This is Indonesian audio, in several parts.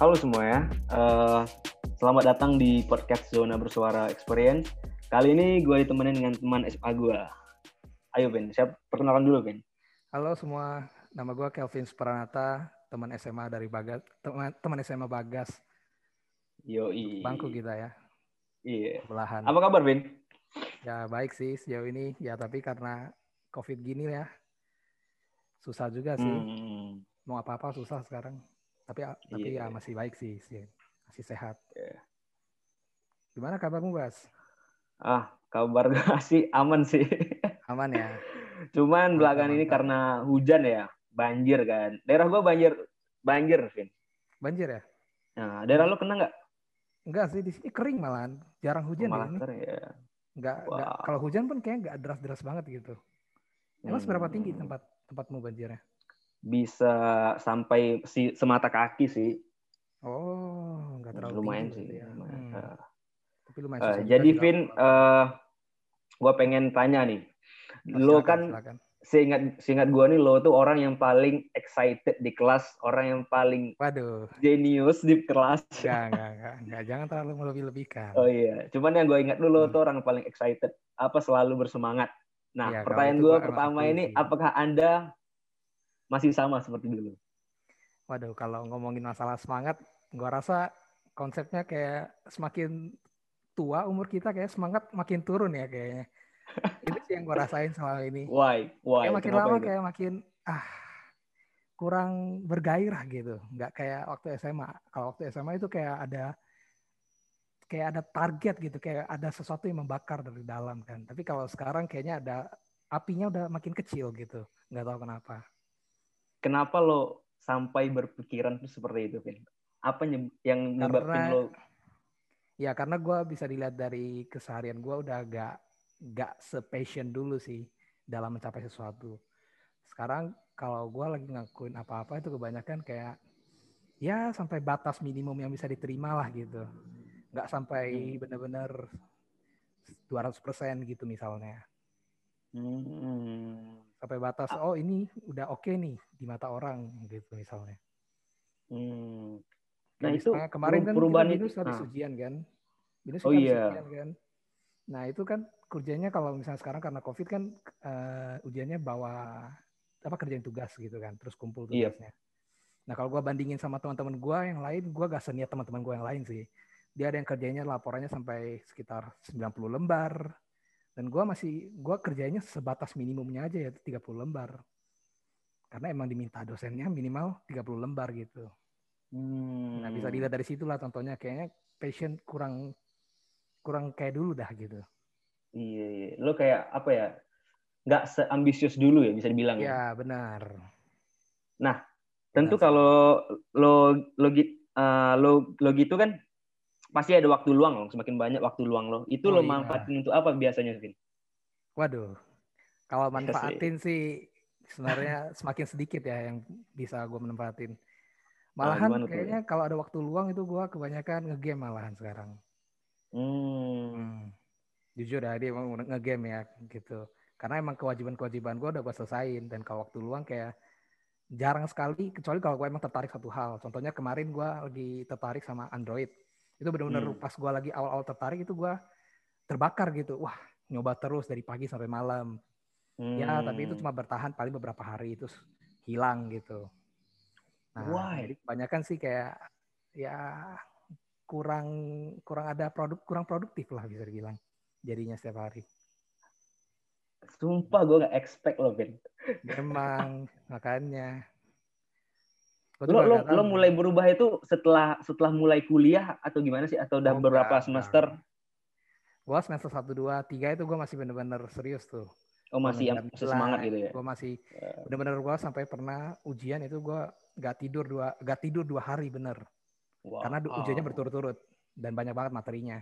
Halo semua ya, uh, selamat datang di podcast Zona Bersuara Experience. Kali ini gue ditemenin dengan teman SMA gue. Ayo Ben, siap perkenalan dulu Ben. Halo semua, nama gue Kelvin Supranata, teman SMA dari Bagas, teman, teman SMA Bagas. Yoi. Bangku kita ya. Iya. Belahan. Apa kabar Ben? Ya baik sih sejauh ini, ya tapi karena COVID gini ya, susah juga sih. Hmm. Mau apa-apa susah sekarang. Tapi yeah. tapi ya iya. masih baik sih, sih. masih sehat. Yeah. Gimana kabarmu, Bas? Ah, kabar gue sih aman sih. Aman ya. Cuman belakangan ini karena hujan ya, banjir kan. Daerah gua banjir banjir, Vin. Banjir ya? Nah, daerah lo kena nggak? Enggak sih, di sini kering malahan. Jarang hujan oh, malah ini. ya. Enggak, wow. enggak, kalau hujan pun kayak enggak deras-deras banget gitu. Emang hmm. seberapa tinggi tempat tempatmu banjirnya? Bisa sampai si semata kaki sih. Oh, nggak terlalu lumayan sih. Ya. Hmm. Uh, Tapi lumayan. Uh, jadi Vin, uh, gue pengen tanya nih, oh, lo kan silakan. seingat seingat gue nih lo tuh orang yang paling excited di kelas, orang yang paling Waduh. genius di kelas. Enggak, enggak, enggak, enggak. Jangan terlalu melebih-lebihkan. Oh iya, cuman yang gue ingat dulu hmm. tuh orang paling excited, apa selalu bersemangat. Nah, ya, pertanyaan gue pertama ini, apakah anda masih sama seperti dulu? Waduh, kalau ngomongin masalah semangat, gua rasa konsepnya kayak semakin tua umur kita kayak semangat makin turun ya kayaknya. itu sih yang gua rasain selama ini. Why? Why? Kayak makin Kenapa lama itu? kayak makin ah kurang bergairah gitu. Nggak kayak waktu SMA. Kalau waktu SMA itu kayak ada kayak ada target gitu, kayak ada sesuatu yang membakar dari dalam kan. Tapi kalau sekarang kayaknya ada apinya udah makin kecil gitu. Nggak tahu kenapa kenapa lo sampai berpikiran tuh seperti itu, Vin? Apa yang nyebabin lo? Ya karena gue bisa dilihat dari keseharian gue udah gak gak sepassion dulu sih dalam mencapai sesuatu. Sekarang kalau gue lagi ngakuin apa-apa itu kebanyakan kayak ya sampai batas minimum yang bisa diterima lah gitu. Gak sampai hmm. bener-bener 200% gitu misalnya. Hmm sampai batas oh ini udah oke okay nih di mata orang gitu misalnya. Hmm. Nah, nah itu kemarin kan perubahan binus habis nah. ujian kan. Binus oh, iya. ujian kan. Nah itu kan kerjanya kalau misalnya sekarang karena covid kan uh, ujiannya bawa apa kerjaan tugas gitu kan, terus kumpul iya. tugasnya. Iya. Nah kalau gue bandingin sama teman-teman gue yang lain, gue gak seniat teman-teman gue yang lain sih. Dia ada yang kerjanya laporannya sampai sekitar 90 lembar, dan gue masih gue kerjanya sebatas minimumnya aja ya 30 lembar. Karena emang diminta dosennya minimal 30 lembar gitu. Hmm. nah bisa dilihat dari situ lah contohnya. Kayaknya passion kurang kurang kayak dulu dah gitu. Iya, iya. lo kayak apa ya? Nggak seambisius dulu ya bisa dibilang ya, ya benar. Nah tentu benar. kalau lo lo, uh, lo lo gitu kan pasti ada waktu luang loh, semakin banyak waktu luang lo. Itu oh, lo iya. manfaatin untuk apa biasanya, Vin? Waduh, kalau iya manfaatin sih sebenarnya semakin sedikit ya yang bisa gue manfaatin. Malahan nah, kayaknya kalau ada waktu luang itu gue kebanyakan ngegame malahan sekarang. Hmm. hmm. Jujur dah dia emang ngegame ya gitu. Karena emang kewajiban-kewajiban gue udah gue selesain dan kalau waktu luang kayak jarang sekali kecuali kalau gue emang tertarik satu hal. Contohnya kemarin gue lagi tertarik sama Android itu benar-benar hmm. pas gue lagi awal-awal tertarik itu gue terbakar gitu wah nyoba terus dari pagi sampai malam hmm. ya tapi itu hmm. cuma bertahan paling beberapa hari itu hilang gitu nah Why? jadi kebanyakan sih kayak ya kurang kurang ada produk kurang produktif lah bisa dibilang jadinya setiap hari Sumpah gue gak expect loh Ben. Memang makanya lo lo, lo mulai berubah itu setelah setelah mulai kuliah atau gimana sih atau udah oh, beberapa semester? Gua semester satu dua tiga itu gue masih bener-bener serius tuh. Oh masih yang semangat gitu ya? Gue masih ya. bener-bener gue sampai pernah ujian itu gue gak tidur dua gak tidur dua hari bener. Wow. Karena ujiannya berturut-turut dan banyak banget materinya.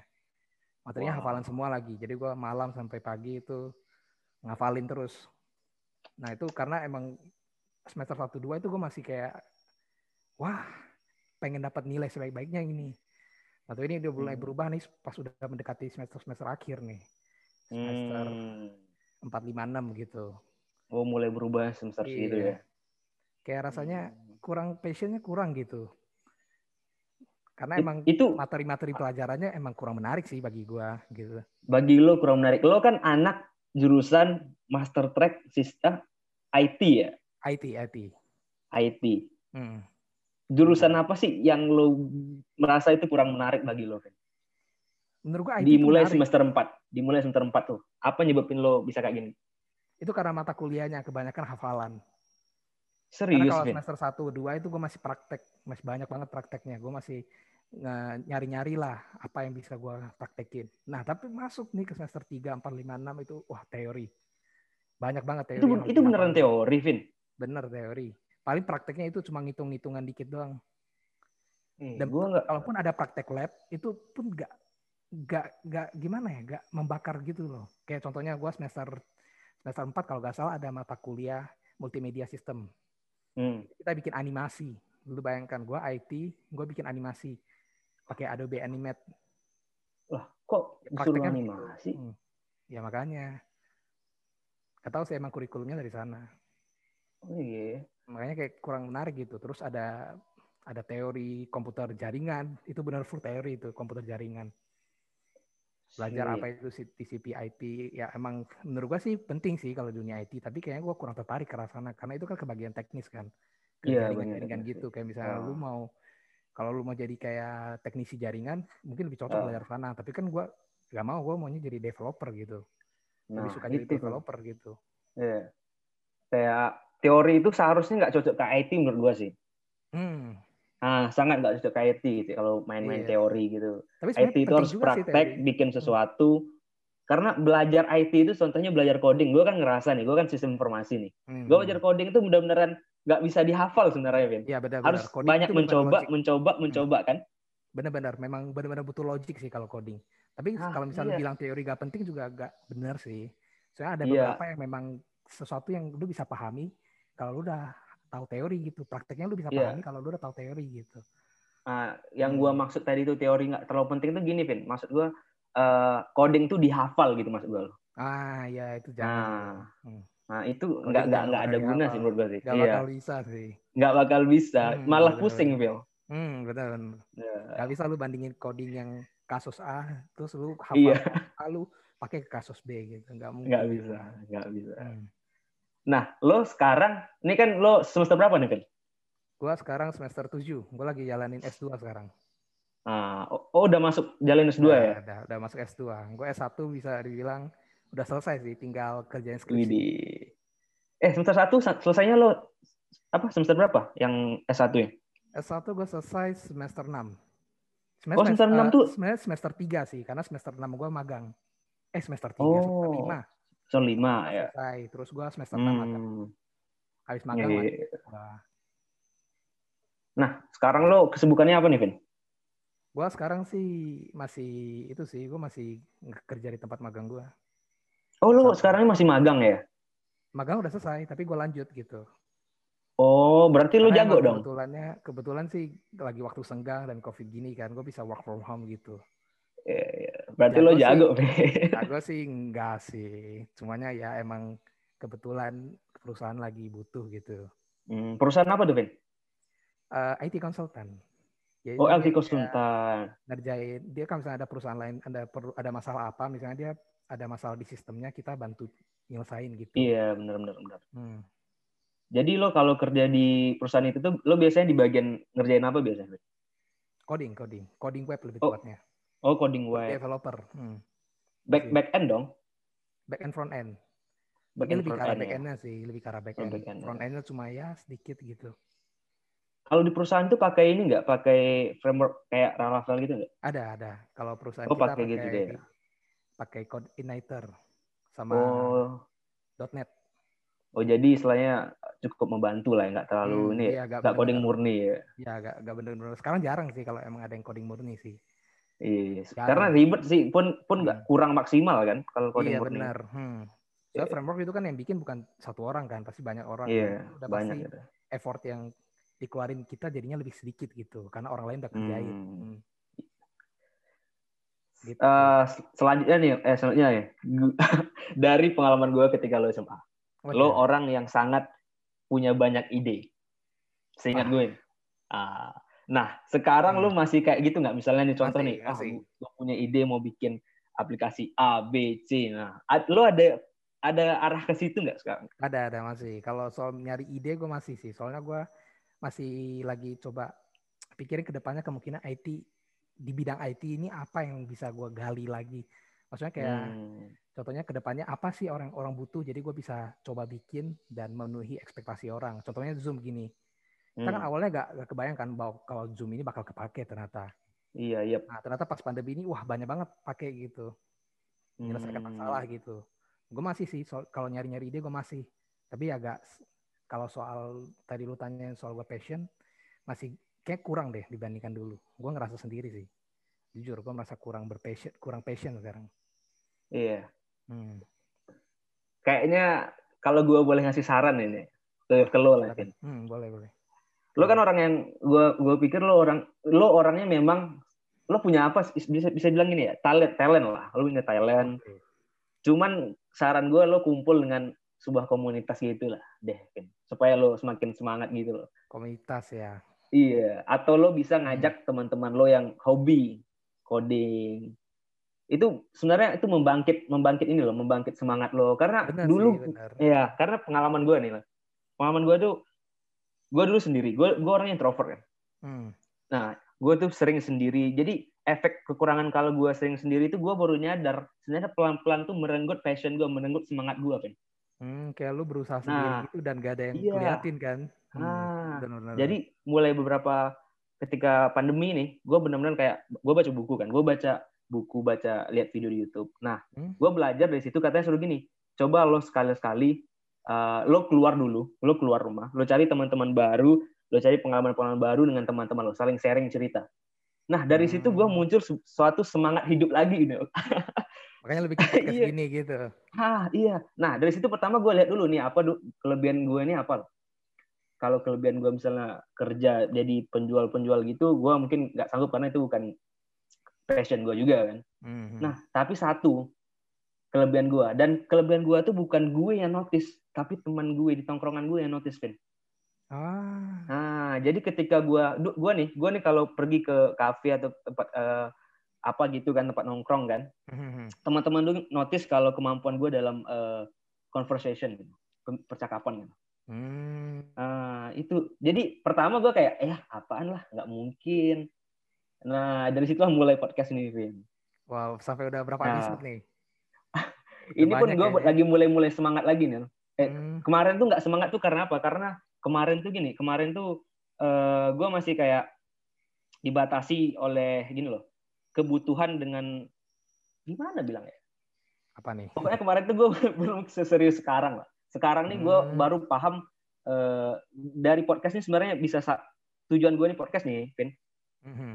Materinya wow. hafalan semua lagi. Jadi gue malam sampai pagi itu ngafalin terus. Nah itu karena emang semester satu dua itu gue masih kayak wah pengen dapat nilai sebaik-baiknya ini. Atau ini udah mulai hmm. berubah nih pas udah mendekati semester-semester akhir nih. Semester empat lima enam gitu. Oh, mulai berubah semester iya. segitu ya. Kayak rasanya hmm. kurang passionnya kurang gitu. Karena emang itu materi-materi pelajarannya emang kurang menarik sih bagi gua gitu. Bagi lo kurang menarik. Lo kan anak jurusan Master Track Sistem IT ya? IT, IT. IT. Hmm. Jurusan apa sih yang lo merasa itu kurang menarik bagi lo? Menurut gua IT dimulai semester 4. Dimulai semester 4 tuh. Apa nyebabin lo bisa kayak gini? Itu karena mata kuliahnya kebanyakan hafalan. Serius, Karena kalau semester 1, 2 itu gue masih praktek. Masih banyak banget prakteknya. Gue masih nyari-nyari lah apa yang bisa gue praktekin. Nah, tapi masuk nih ke semester 3, 4, 5, 6 itu wah teori. Banyak banget teori. Itu, itu beneran teori, Vin? Bener teori. Paling prakteknya itu cuma ngitung-ngitungan dikit doang. Hmm, Dan gua gak... kalaupun ada praktek lab, itu pun gak, gak, gak gimana ya, gak membakar gitu loh. Kayak contohnya gue semester semester 4 kalau gak salah ada mata kuliah multimedia system. Hmm. Kita bikin animasi. Lu bayangkan gue IT, gue bikin animasi pakai Adobe Animate. Lah, kok disuruh animasi? Hmm. Ya makanya. Gak tahu sih emang kurikulumnya dari sana. Oh iya. Makanya kayak kurang menarik gitu. Terus ada ada teori komputer jaringan. Itu benar full teori itu komputer jaringan. Belajar apa itu TCP IP ya emang menurut gua sih penting sih kalau dunia IT tapi kayaknya gua kurang tertarik ke sana. Karena itu kan kebagian teknis kan. Ke yeah, jaringan-jaringan gitu. kayak misalnya oh. lu mau kalau lu mau jadi kayak teknisi jaringan mungkin lebih cocok oh. belajar sana. Tapi kan gua gak mau. Gua maunya jadi developer gitu. Nah, lebih suka jadi developer gitu. Yeah. kayak teori itu seharusnya nggak cocok ke IT menurut gua sih hmm Ah, sangat nggak cocok IT gitu kalau main-main iya. teori gitu. Tapi IT itu harus praktek, bikin sesuatu. Hmm. Karena belajar IT itu contohnya belajar coding. Gue kan ngerasa nih, gue kan sistem informasi nih. Hmm. Gue belajar coding itu benar-benar nggak bisa dihafal sebenarnya, Vin. Iya benar. Harus coding banyak mencoba, mencoba, hmm. mencoba kan. Benar-benar, memang benar-benar butuh logik sih kalau coding. Tapi ah, kalau misalnya iya. bilang teori gak penting juga gak benar sih. Soalnya ada iya. beberapa iya. yang memang sesuatu yang lu bisa pahami kalau lu udah tahu teori gitu. Prakteknya lu bisa yeah. pahami kalau lu udah tahu teori gitu. Nah, yang hmm. gua maksud tadi itu teori nggak terlalu penting itu gini, Vin. Maksud gua uh, coding tuh dihafal gitu maksud gua. Ah, ya itu jangan. Nah, hmm. nah itu nggak nggak nggak ada guna sih menurut gua sih. Nggak iya. bakal bisa sih. Nggak bakal bisa, hmm, malah bener, pusing, Phil. Hmm, betul. Yeah. Gak bisa lu bandingin coding yang kasus A, terus lu hafal iya. A, lu pakai ke kasus B gitu. Nggak mungkin. Nggak bisa, nggak bisa. Hmm. Nah, lo sekarang, ini kan lo semester berapa nih, Vin? Gua sekarang semester 7. Gua lagi jalanin S2 sekarang. Ah, oh, oh udah masuk jalan S2 udah, ya? Udah, udah masuk S2. Gue S1 bisa dibilang udah selesai sih, tinggal kerjain skripsi. Widih. Eh, semester 1 selesainya lo apa semester berapa yang S1 ya? S1 gue selesai semester 6. Semester, oh, semester 6 uh, tuh? Sebenarnya semester 3 sih, karena semester 6 gue magang. Eh, semester 3, oh. semester 5 semester lima ya selesai terus gue semester enam hmm. habis magang yeah. Iya, iya. nah sekarang lo kesibukannya apa nih Vin gue sekarang sih masih itu sih gue masih kerja di tempat magang gue oh lo sekarang masih magang ya magang udah selesai tapi gue lanjut gitu Oh, berarti lu jago dong. Kebetulannya, kebetulan sih lagi waktu senggang dan covid gini kan, gue bisa work from home gitu. Iya, iya. Berarti jago lo jago, sih, Jago sih enggak sih. Cumanya ya emang kebetulan perusahaan lagi butuh gitu. Hmm, perusahaan apa tuh? Uh, eh, IT consultant. Jadi oh, IT consultant. Ngerjain dia kan misalnya ada perusahaan lain ada per, ada masalah apa, misalnya dia ada masalah di sistemnya, kita bantu nyelesain gitu. Iya, benar benar benar. Hmm. Jadi lo kalau kerja di perusahaan itu tuh lo biasanya di bagian ngerjain apa biasanya? Coding, coding, coding web lebih oh. tepatnya. Oh, coding web. Developer. Hmm. Back back end dong. Back end front end. Back end lebih ke arah back end-nya ya? sih, lebih ke arah back end. Oh, back end front end-nya cuma ya sedikit gitu. Kalau di perusahaan itu pakai ini nggak? Pakai framework kayak Laravel gitu nggak? Ada, ada. Kalau perusahaan oh, kita pakai gitu deh. Pakai Code Igniter sama oh. .NET. Oh jadi istilahnya cukup membantu lah, ya, nggak terlalu hmm, ini, ya, nggak coding murni ya? Ya, nggak nggak benar-benar. Sekarang jarang sih kalau emang ada yang coding murni sih. Iya, karena ribet sih, pun pun nggak hmm. kurang maksimal kan kalau coding iya, murni. Iya benar. Hmm. So, yeah. framework itu kan yang bikin bukan satu orang kan, pasti banyak orang. Iya, yeah, udah banyak. Pasti effort yang dikeluarin kita jadinya lebih sedikit gitu, karena orang lain udah kerjain. Hmm. hmm. Gitu. Uh, selanjutnya nih, eh selanjutnya ya, dari pengalaman gue ketika lo SMA, oh, lo orang yang sangat punya banyak ide. Seingat ah. gue, uh, Nah, sekarang hmm. lu masih kayak gitu nggak? Misalnya nih contoh masih, nih, masih. Oh, lu punya ide mau bikin aplikasi A, B, C. Nah, lu ada ada arah ke situ nggak sekarang? Ada, ada masih. Kalau soal nyari ide gue masih sih. Soalnya gue masih lagi coba pikirin ke depannya kemungkinan IT di bidang IT ini apa yang bisa gue gali lagi. Maksudnya kayak hmm. contohnya ke depannya apa sih orang-orang butuh jadi gue bisa coba bikin dan memenuhi ekspektasi orang. Contohnya Zoom gini Hmm. Kita kan hmm. awalnya gak, gak kebayangkan bahwa kalau Zoom ini bakal kepake ternyata. Iya, iya. Nah, ternyata pas pandemi ini wah banyak banget pakai gitu. Menyelesaikan hmm. masalah gitu. Gue masih sih so, kalau nyari-nyari ide gue masih. Tapi agak kalau soal tadi lu tanya soal gue passion masih kayak kurang deh dibandingkan dulu. Gue ngerasa sendiri sih. Jujur gue merasa kurang berpassion, kurang passion sekarang. Iya. Hmm. Kayaknya kalau gue boleh ngasih saran ini ke, ke lo lah, Hmm, boleh boleh lo kan orang yang gue gue pikir lo orang lo orangnya memang lo punya apa bisa bisa bilang gini ya talent talent lah. Lo punya talent. Cuman saran gue lo kumpul dengan sebuah komunitas gitu lah deh supaya lo semakin semangat gitu loh. Komunitas ya. Iya. Atau lo bisa ngajak teman-teman lo yang hobi coding. Itu sebenarnya itu membangkit membangkit ini loh membangkit semangat lo. Karena benar dulu sih, ya karena pengalaman gue nih lah pengalaman gue tuh gue dulu sendiri gue gue orangnya introvert kan hmm. nah gue tuh sering sendiri jadi efek kekurangan kalau gue sering sendiri itu gue baru nyadar sebenarnya pelan pelan tuh merenggut passion gue merenggut semangat gue kan hmm, kayak lu berusaha sendiri nah, gitu dan gak ada yang iya. keliatin kan hmm, nah, bener -bener. jadi mulai beberapa ketika pandemi nih gue benar-benar kayak gue baca buku kan gue baca buku baca lihat video di YouTube nah hmm? gue belajar dari situ katanya suruh gini coba lo sekali-sekali uh, lo keluar dulu, lo keluar rumah, lo cari teman-teman baru, lo cari pengalaman-pengalaman baru dengan teman-teman lo, saling sharing cerita. Nah dari hmm. situ gue muncul suatu semangat hidup lagi gitu. Makanya lebih podcast iya. gini gitu. Ah iya. Nah dari situ pertama gue lihat dulu nih apa kelebihan gue ini apa. Kalau kelebihan gue misalnya kerja jadi penjual-penjual gitu, gue mungkin nggak sanggup karena itu bukan passion gue juga kan. Mm-hmm. Nah tapi satu kelebihan gue dan kelebihan gue tuh bukan gue yang notice tapi teman gue di tongkrongan gue yang notice Vin. Ah. Nah, jadi ketika gue, gue nih, gue nih kalau pergi ke kafe atau tempat uh, apa gitu kan tempat nongkrong kan, mm-hmm. teman-teman lu notice kalau kemampuan gue dalam uh, conversation, gitu, percakapan gitu. Hmm. Nah, itu jadi pertama gue kayak, eh apaan lah, nggak mungkin. Nah, dari situ mulai podcast ini, Vin. Wow, sampai udah berapa nah, episode nih? ini pun gue ya. lagi mulai-mulai semangat lagi nih. Eh, hmm. kemarin tuh nggak semangat tuh karena apa? Karena kemarin tuh gini, kemarin tuh uh, eh, gue masih kayak dibatasi oleh gini loh, kebutuhan dengan gimana bilang ya? Apa nih? Pokoknya kemarin tuh gue belum seserius sekarang lah. Sekarang nih gue hmm. baru paham uh, dari podcast ini sebenarnya bisa tujuan gue nih podcast nih, Vin. Hmm.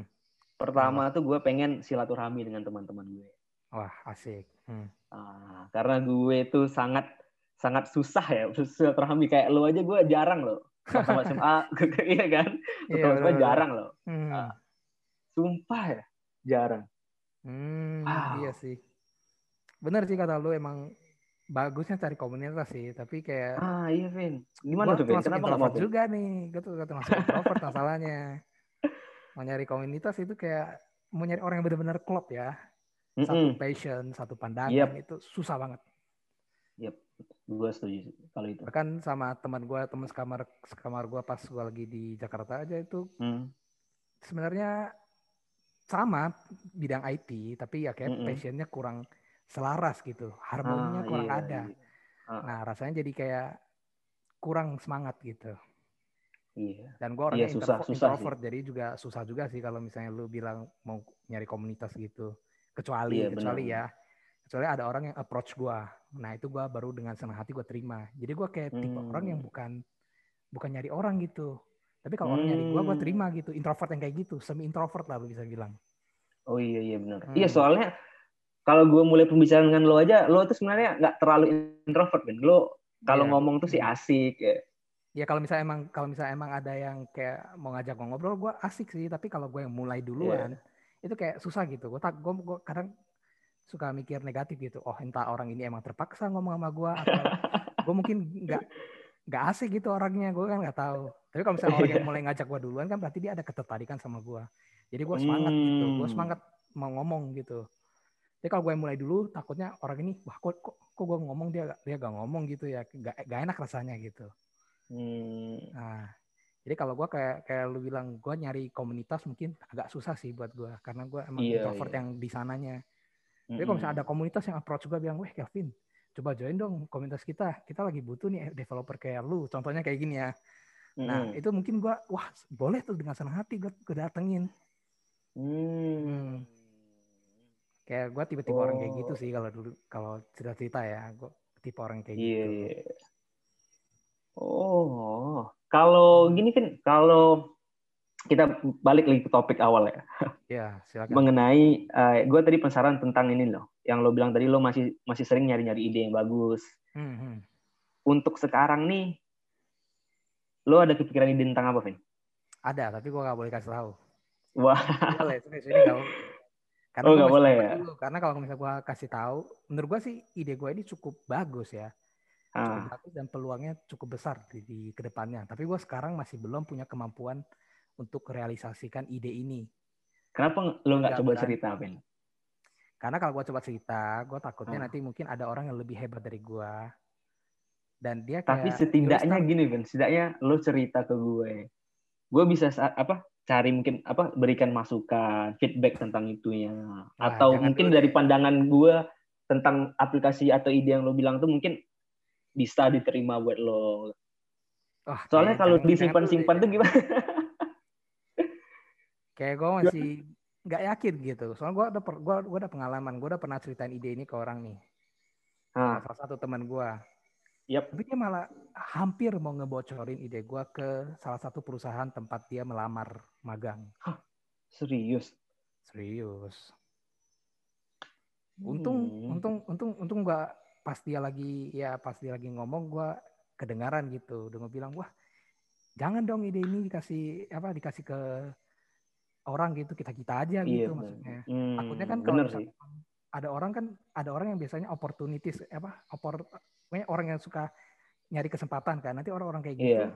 Pertama tuh gue pengen silaturahmi dengan teman-teman gue. Wah asik. Hmm. Ah, karena gue tuh sangat sangat susah ya silaturahmi. Kayak lo aja gue jarang loh. Sama SMA iya kan? Iya, sama jarang loh. Hmm. uh, sumpah ya jarang. Hmm, wow. iya sih. Benar sih kata lo emang bagusnya cari komunitas sih. Tapi kayak ah iya Vin. Gimana tuh Vin? kenapa nggak mau juga nih? Gue tuh masuk introvert masalahnya. Mau nyari komunitas itu kayak mau nyari orang yang benar-benar klop ya. Satu mm -hmm. passion satu pandangan yep. itu susah banget. Yep, gue setuju kalau itu. Bahkan sama teman gue, teman sekamar sekamar gue pas gue lagi di Jakarta aja itu hmm. sebenarnya sama bidang IT, tapi ya kayak mm -mm. passionnya kurang selaras gitu, harmoninya ah, kurang iya, ada. Iya. Ah. Nah rasanya jadi kayak kurang semangat gitu. Iya. Dan gue orangnya iya, susah, introvert, susah introvert jadi juga susah juga sih kalau misalnya lu bilang mau nyari komunitas gitu. Kecuali, iya, kecuali bener. ya kecuali ada orang yang approach gue nah itu gue baru dengan senang hati gue terima jadi gue kayak tipe hmm. orang yang bukan bukan nyari orang gitu tapi kalau hmm. orang nyari gue gue terima gitu introvert yang kayak gitu semi introvert lah bisa bilang oh iya iya benar hmm. iya soalnya kalau gue mulai pembicaraan dengan lo aja lo tuh sebenarnya nggak terlalu introvert kan lo kalau yeah. ngomong tuh sih hmm. asik ya Ya kalau misalnya emang kalau misalnya emang ada yang kayak mau ngajak gue ngobrol, gue asik sih. Tapi kalau gue yang mulai duluan, yeah. itu kayak susah gitu. Gue tak, gue, gue kadang suka mikir negatif gitu. Oh entah orang ini emang terpaksa ngomong sama gue atau gue mungkin nggak nggak asik gitu orangnya gue kan nggak tahu tapi kalau misalnya orang yang mulai ngajak gue duluan kan berarti dia ada ketertarikan sama gue jadi gue semangat hmm. gitu gue semangat mau ngomong gitu tapi kalau gue mulai dulu takutnya orang ini wah kok kok, kok gue ngomong dia dia gak ngomong gitu ya gak, gak enak rasanya gitu hmm. nah jadi kalau gue kayak kayak lu bilang gue nyari komunitas mungkin agak susah sih buat gue karena gue emang yeah, introvert yeah. yang di sananya. Jadi kalau misalnya ada komunitas yang approach juga bilang, weh Kevin, coba join dong komunitas kita. Kita lagi butuh nih developer kayak lu. Contohnya kayak gini ya. Nah, mm. itu mungkin gua wah, boleh tuh dengan senang hati gue kedatengin. Hmm. Kayak gue tiba-tiba oh. orang kayak gitu sih kalau dulu kalau cerita-cerita ya, gue tipe orang kayak yeah, gitu. Yeah. Oh, kalau gini kan kalau kita balik lagi ke topik awal ya. Ya, silakan. Mengenai uh, eh, gue tadi penasaran tentang ini loh, yang lo bilang tadi lo masih masih sering nyari-nyari ide yang bagus. Hmm, hmm. Untuk sekarang nih, lo ada kepikiran ide tentang apa, Vin? Ada, tapi gue gak boleh kasih tahu. Wah. Boleh, sini, sini gak, karena oh, gak boleh ya? Dulu. Karena kalau misalnya gue kasih tahu, menurut gue sih ide gue ini cukup bagus ya. Cukup ah. bagus dan peluangnya cukup besar di, di ke depannya. Tapi gue sekarang masih belum punya kemampuan untuk realisasikan ide ini. Kenapa lo nggak coba cerita, Ben? Karena kalau gue coba cerita, gue takutnya hmm. nanti mungkin ada orang yang lebih hebat dari gue. Dan dia kayak... Tapi setidaknya gini, Ben. Setidaknya lo cerita ke gue. Gue bisa apa cari mungkin apa berikan masukan, feedback tentang itunya. Nah, atau mungkin dari pandangan gue tentang aplikasi atau ide yang lo bilang tuh mungkin bisa diterima buat lo. Oh, Soalnya kalau disimpan-simpan tuh gimana? kayak gue masih nggak yakin gitu soalnya gue udah gua, gua udah pengalaman gue udah pernah ceritain ide ini ke orang nih. Ah. salah satu teman gue yep. tapi dia malah hampir mau ngebocorin ide gue ke salah satu perusahaan tempat dia melamar magang. Hah, serius? Serius. Untung hmm. untung untung untung gue pas dia lagi ya pas dia lagi ngomong gue kedengaran gitu. Udah bilang wah jangan dong ide ini dikasih apa dikasih ke orang gitu kita kita aja iya, gitu bener. maksudnya hmm, takutnya kan kalau ada orang kan ada orang yang biasanya opportunities apa opor orang yang suka nyari kesempatan kan nanti orang-orang kayak gitu iya.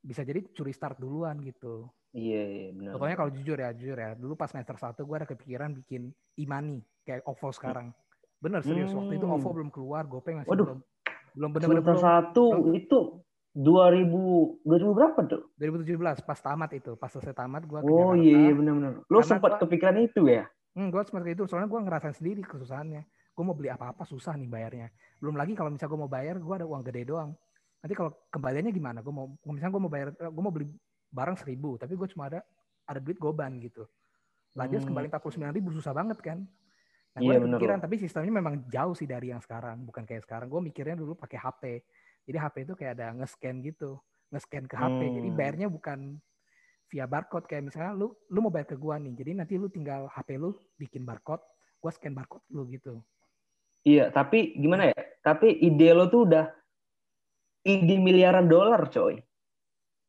bisa jadi curi start duluan gitu iya iya benar contohnya kalau jujur ya jujur ya dulu pas semester satu gue ada kepikiran bikin imani kayak OVO sekarang bener serius hmm. waktu itu OVO hmm. belum keluar GoPay masih Waduh. belum belum benar-benar belum satu belum, itu 2000 2000 berapa tuh? 2017 pas tamat itu, pas selesai tamat gua Oh iya, iya benar-benar. Lo sempat gua, kepikiran itu ya? Hmm, gua sempat itu soalnya gua ngerasain sendiri kesusahannya. Gua mau beli apa-apa susah nih bayarnya. Belum lagi kalau misalnya gua mau bayar, gua ada uang gede doang. Nanti kalau kembaliannya gimana? Gua mau misalnya gua mau bayar gua mau beli barang seribu, tapi gua cuma ada ada duit goban gitu. Lanjut hmm. kembali 49 ribu susah banget kan? Nah, gue iya, ada pikiran, tapi sistemnya memang jauh sih dari yang sekarang. Bukan kayak sekarang. Gue mikirnya dulu pakai HP jadi HP itu kayak ada nge-scan gitu, nge-scan ke HP. Hmm. Jadi bayarnya bukan via barcode kayak misalnya lu lu mau bayar ke gua nih. Jadi nanti lu tinggal HP lu bikin barcode, gua scan barcode lu gitu. Iya, tapi gimana ya? Tapi ide lo tuh udah ide miliaran dolar, coy.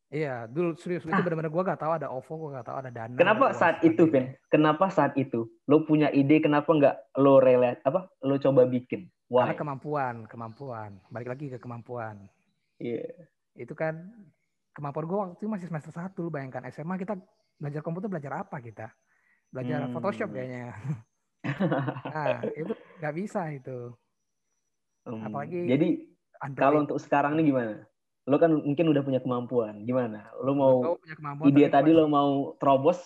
Iya, dulu serius itu benar-benar gua gak tahu ada OVO, gua gak tahu ada Dana. Kenapa saat itu, Ben? Kenapa saat itu lo punya ide? Kenapa nggak lo relate apa? Lo coba bikin? Why? Karena kemampuan, kemampuan. Balik lagi ke kemampuan. Iya. Yeah. Itu kan kemampuan gue waktu itu masih semester satu. Bayangkan SMA kita belajar komputer belajar apa kita? Belajar hmm. Photoshop kayaknya. nah itu nggak bisa itu. Um, Apalagi. Jadi Android. kalau untuk sekarang nih gimana? Lo kan mungkin udah punya kemampuan. Gimana? Lo mau punya kemampuan, ide tadi lo mau terobos?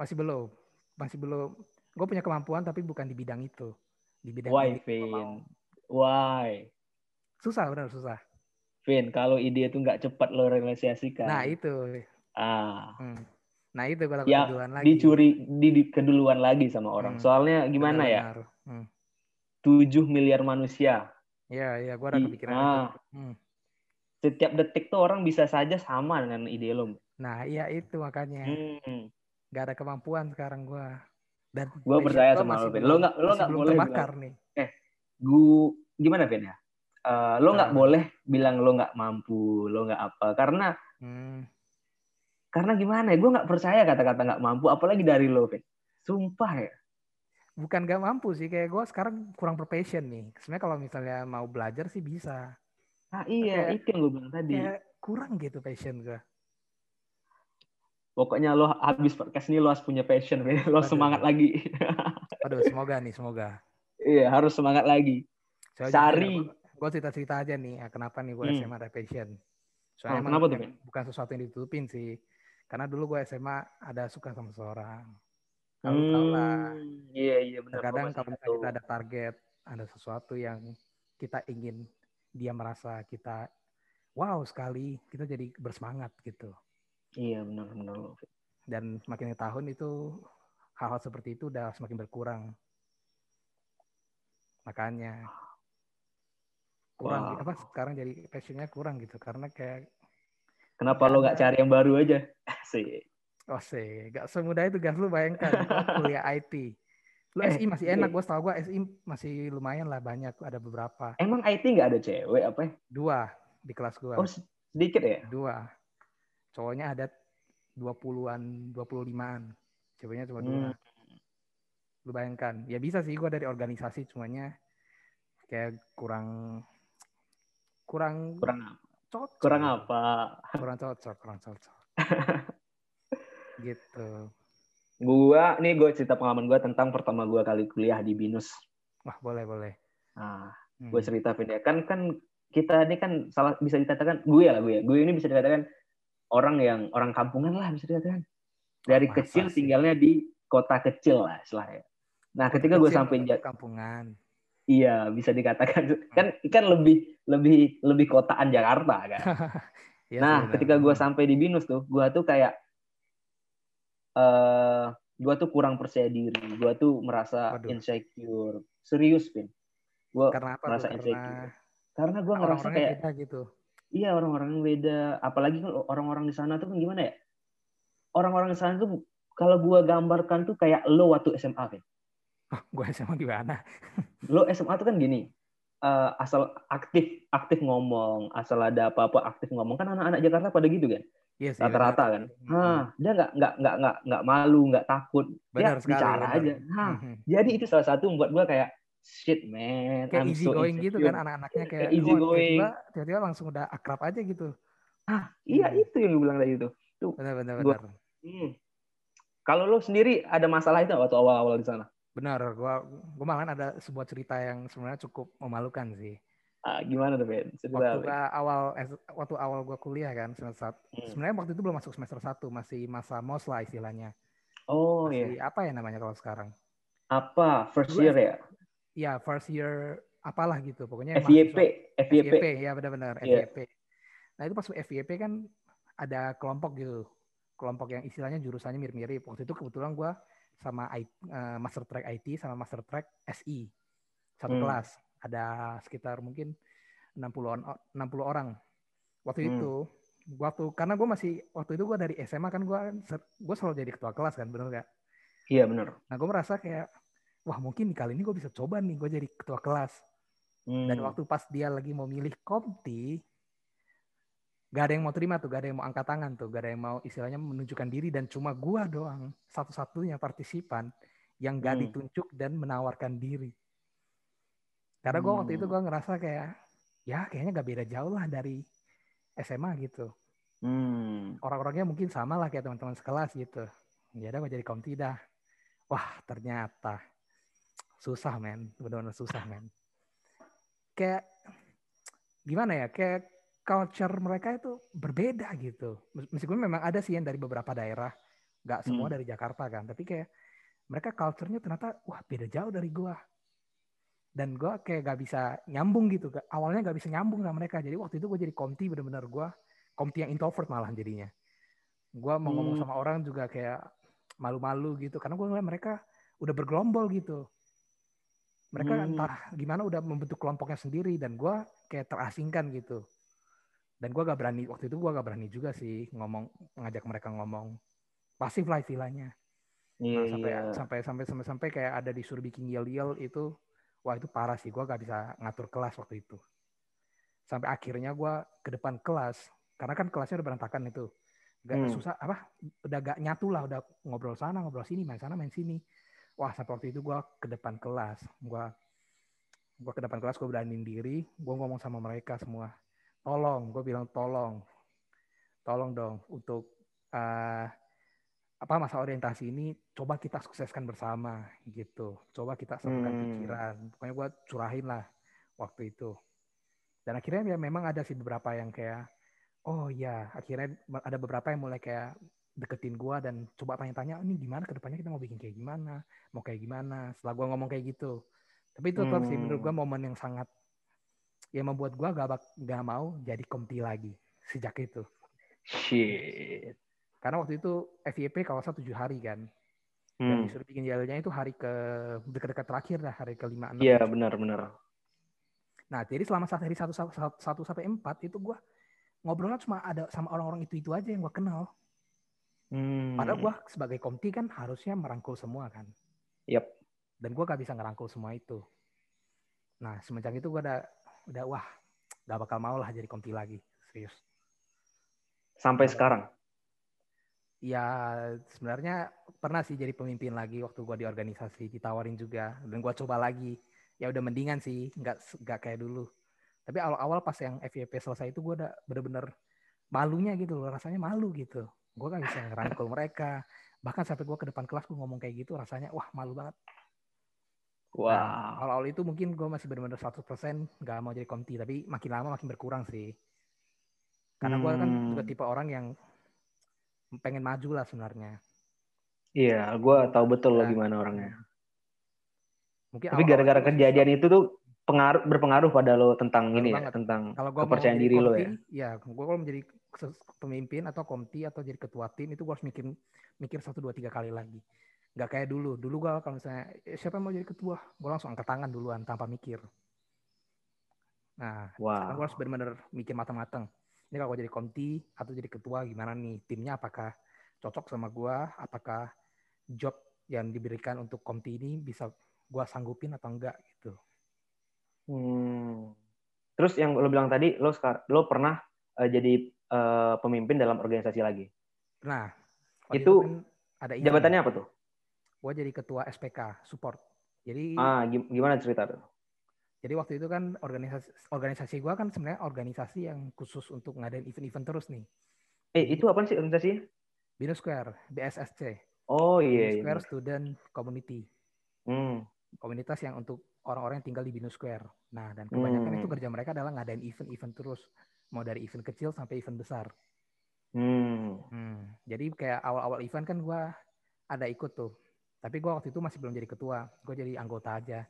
Masih belum. Masih belum. Gue punya kemampuan tapi bukan di bidang itu di bidang Why, Vin? Why? Susah, benar susah. Vin, kalau ide itu nggak cepat lo realisasikan. Nah itu. Ah. Hmm. Nah itu kalau ya, keduluan lagi. Dicuri, di, di keduluan lagi sama orang. Hmm. Soalnya gimana benar, ya? Hmm. 7 miliar manusia. Iya, iya, gua ada kepikiran ah. Hmm. Setiap detik tuh orang bisa saja sama dengan ide lo. Nah, iya itu makanya. Hmm. Gak ada kemampuan sekarang gua. Dan gue percaya sama lo, Ben. Lo nggak lo nggak boleh bilang, nih. Eh, gue gimana Ben ya? Uh, lo nggak nah. boleh bilang lo nggak mampu, lo nggak apa, karena hmm. karena gimana ya? Gue nggak percaya kata-kata nggak mampu, apalagi dari lo, Ben. Sumpah ya. Bukan nggak mampu sih, kayak gue sekarang kurang profession nih. Sebenarnya kalau misalnya mau belajar sih bisa. ah iya kayak, itu yang gue bilang tadi kayak kurang gitu passion gue pokoknya lo habis podcast ini lo harus punya passion lo Aduh. semangat lagi. Aduh semoga nih semoga. Iya harus semangat lagi. So, cari gue cerita-cerita aja nih ya, kenapa nih gue hmm. SMA ada passion. Soalnya oh, kenapa tuh bukan sesuatu yang ditutupin sih. Karena dulu gue SMA ada suka sama seseorang. Kalau hmm, tahu lah. Iya iya benar kadang kalau kita ada target ada sesuatu yang kita ingin dia merasa kita wow sekali, kita jadi bersemangat gitu. Iya benar benar. Dan semakin tahun itu hal-hal seperti itu udah semakin berkurang. Makanya kurang wow. apa sekarang jadi passionnya kurang gitu karena kayak kenapa lo nggak cari yang baru aja sih oh sih nggak semudah itu kan lu bayangkan kuliah IT Lu eh, SI masih enak, gue tau gue SI masih lumayan lah banyak, ada beberapa. Emang IT nggak ada cewek apa? Ya? Dua di kelas gue. Oh sedikit ya? Dua. Cowoknya ada dua puluhan, dua puluh limaan. Ceweknya cuma dua. Hmm. Lu bayangkan, ya bisa sih gue dari organisasi, cumanya kayak kurang kurang kurang cocok. Kurang apa? Kurang cocok, kurang cocok. gitu. Gua, nih gue cerita pengalaman gue tentang pertama gue kali kuliah di Binus. Wah boleh boleh. Nah, hmm. gue cerita ya. Kan kan kita ini kan salah bisa dikatakan gue ya lah gue ya. Gue ini bisa dikatakan orang yang orang kampungan lah bisa dikatakan. Dari Masa kecil sih? tinggalnya di kota kecil lah istilahnya. Nah, ketika gue sampai kampungan. Iya, bisa dikatakan hmm. kan kan lebih lebih lebih kotaan Jakarta kan. ya, nah, sebenernya. ketika gue sampai di Binus tuh, gue tuh kayak uh, eh, gue tuh kurang percaya diri, gue tuh merasa Waduh. insecure, serius pin, gue merasa Karena... insecure. Karena gue ngerasa kayak gitu. Iya orang-orang beda, apalagi kan orang-orang di sana tuh kan gimana ya? Orang-orang di sana tuh kalau gue gambarkan tuh kayak lo waktu SMA pin. Oh, gue SMA gimana? lo SMA tuh kan gini, uh, asal aktif aktif ngomong, asal ada apa-apa aktif ngomong kan anak-anak Jakarta pada gitu kan Yes, iya rata-rata kan. Hmm. Hah, dia nggak nggak nggak nggak nggak malu, nggak takut. Benar dia sekali, bicara benar. aja. Hah, jadi itu salah satu membuat gue kayak shit man. Kayak I'm easy so going gitu kan anak-anaknya kayak, kayak easy oh, going. Tiba-tiba langsung udah akrab aja gitu. Ah, iya hmm. itu yang gue bilang tadi itu. Tuh. Benar benar gua, benar. Hmm. Kalau lo sendiri ada masalah itu waktu awal-awal di sana? Benar, gua gua malah ada sebuah cerita yang sebenarnya cukup memalukan sih. Ah, gimana tuh Ben? Waktu gua awal waktu awal gua kuliah kan semester hmm. sebenarnya waktu itu belum masuk semester satu masih masa mos lah istilahnya. Oh iya. Apa ya namanya kalau sekarang? Apa? First year ya? Iya, first year apalah gitu. Pokoknya FYP, FYP. FYP ya benar-benar yeah. FYP. Nah, itu pas FYP kan ada kelompok gitu. Kelompok yang istilahnya jurusannya mirip-mirip. Waktu itu kebetulan gua sama I, uh, master track IT sama master track SI. Satu hmm. kelas ada sekitar mungkin 60 60 orang waktu hmm. itu waktu karena gue masih waktu itu gue dari SMA kan gue gue selalu jadi ketua kelas kan bener gak iya bener nah gue merasa kayak wah mungkin kali ini gue bisa coba nih gue jadi ketua kelas hmm. dan waktu pas dia lagi mau milih komti gak ada yang mau terima tuh gak ada yang mau angkat tangan tuh gak ada yang mau istilahnya menunjukkan diri dan cuma gue doang satu-satunya partisipan yang gak hmm. ditunjuk dan menawarkan diri karena gue waktu itu hmm. gue ngerasa kayak ya kayaknya gak beda jauh lah dari SMA gitu. Hmm. Orang-orangnya mungkin sama lah kayak teman-teman sekelas gitu. Ya udah gue jadi komti dah. Wah ternyata susah men, benar-benar susah men. Kayak gimana ya? Kayak culture mereka itu berbeda gitu. Meskipun memang ada sih yang dari beberapa daerah, nggak semua hmm. dari Jakarta kan. Tapi kayak mereka culture-nya ternyata wah beda jauh dari gua dan gue kayak gak bisa nyambung gitu awalnya gak bisa nyambung sama mereka jadi waktu itu gue jadi komti bener-bener gue komti yang introvert malah jadinya gue mau hmm. ngomong sama orang juga kayak malu-malu gitu karena gue ngeliat mereka udah bergelombol gitu mereka hmm. entah gimana udah membentuk kelompoknya sendiri dan gue kayak terasingkan gitu. Dan gue gak berani waktu itu gue gak berani juga sih ngomong ngajak mereka ngomong. Pasif lah istilahnya. Yeah, nah, sampai, yeah. sampai sampai sampai sampai kayak ada disuruh bikin yel yel itu wah itu parah sih. Gue gak bisa ngatur kelas waktu itu. Sampai akhirnya gue ke depan kelas karena kan kelasnya udah berantakan itu. Gak hmm. susah apa udah gak nyatu lah udah ngobrol sana ngobrol sini main sana main sini wah sampai waktu itu gue ke depan kelas. Gue gue ke depan kelas gue beraniin diri. Gue ngomong sama mereka semua. Tolong gue bilang tolong. Tolong dong untuk uh, apa masa orientasi ini coba kita sukseskan bersama gitu. Coba kita satukan hmm. pikiran. Pokoknya gue curahin lah waktu itu. Dan akhirnya ya memang ada sih beberapa yang kayak oh ya akhirnya ada beberapa yang mulai kayak deketin gue dan coba tanya-tanya ini gimana ke depannya kita mau bikin kayak gimana mau kayak gimana setelah gue ngomong kayak gitu tapi itu tetap hmm. sih menurut gue momen yang sangat yang membuat gue gak, gak mau jadi komti lagi sejak itu shit karena waktu itu FYP kawasan tujuh hari kan. Hmm. Dan disuruh bikin jalurnya itu hari ke dekat-dekat terakhir lah, hari ke lima enam. Iya benar-benar. Nah jadi selama saat hari satu, satu sampai empat itu gue ngobrolnya cuma ada sama orang-orang itu itu aja yang gue kenal. Hmm. Padahal gue sebagai komti kan harusnya merangkul semua kan. Yep. Dan gue gak bisa ngerangkul semua itu. Nah semenjak itu gue udah udah wah gak bakal mau lah jadi komti lagi serius. Sampai sekarang ya sebenarnya pernah sih jadi pemimpin lagi waktu gue di organisasi ditawarin juga dan gue coba lagi ya udah mendingan sih nggak nggak kayak dulu tapi awal-awal pas yang FYP selesai itu gue udah bener-bener malunya gitu loh rasanya malu gitu gue kan bisa ngerangkul mereka bahkan sampai gue ke depan kelas gue ngomong kayak gitu rasanya wah malu banget Wow. Nah, awal-awal itu mungkin gue masih benar-benar 100% nggak mau jadi komti, tapi makin lama makin berkurang sih. Karena gue kan juga hmm. tipe orang yang pengen maju lah sebenarnya. Iya, gue tahu betul nah, lo gimana orangnya. Mungkin Tapi gara-gara kejadian itu tuh pengaruh berpengaruh pada lo tentang ini ya, tentang kalau gua kepercayaan diri lo ya. Ya, gue kalau menjadi pemimpin atau komti atau jadi ketua tim itu gue harus mikir mikir satu dua tiga kali lagi. Gak kayak dulu. Dulu gue kalau misalnya eh, siapa yang mau jadi ketua, gue langsung angkat tangan duluan tanpa mikir. Nah, wow. gue harus benar-benar mikir matang-matang ini kalau gue jadi komti atau jadi ketua gimana nih timnya apakah cocok sama gue apakah job yang diberikan untuk komti ini bisa gue sanggupin atau enggak gitu hmm. terus yang lo bilang tadi lo lo pernah uh, jadi uh, pemimpin dalam organisasi lagi nah itu, kan ada jabatannya apa tuh gue jadi ketua SPK support jadi ah gimana cerita tuh jadi waktu itu kan organisasi organisasi gue kan sebenarnya organisasi yang khusus untuk ngadain event-event terus nih. Eh itu apa sih organisasinya? Bino Square, BSSC. Oh iya. Bino Square iya. Student Community. Hmm. Komunitas yang untuk orang-orang yang tinggal di Bino Square. Nah dan kebanyakan hmm. itu kerja mereka adalah ngadain event-event terus, mau dari event kecil sampai event besar. Hmm. hmm. Jadi kayak awal-awal event kan gue ada ikut tuh. Tapi gue waktu itu masih belum jadi ketua, gue jadi anggota aja.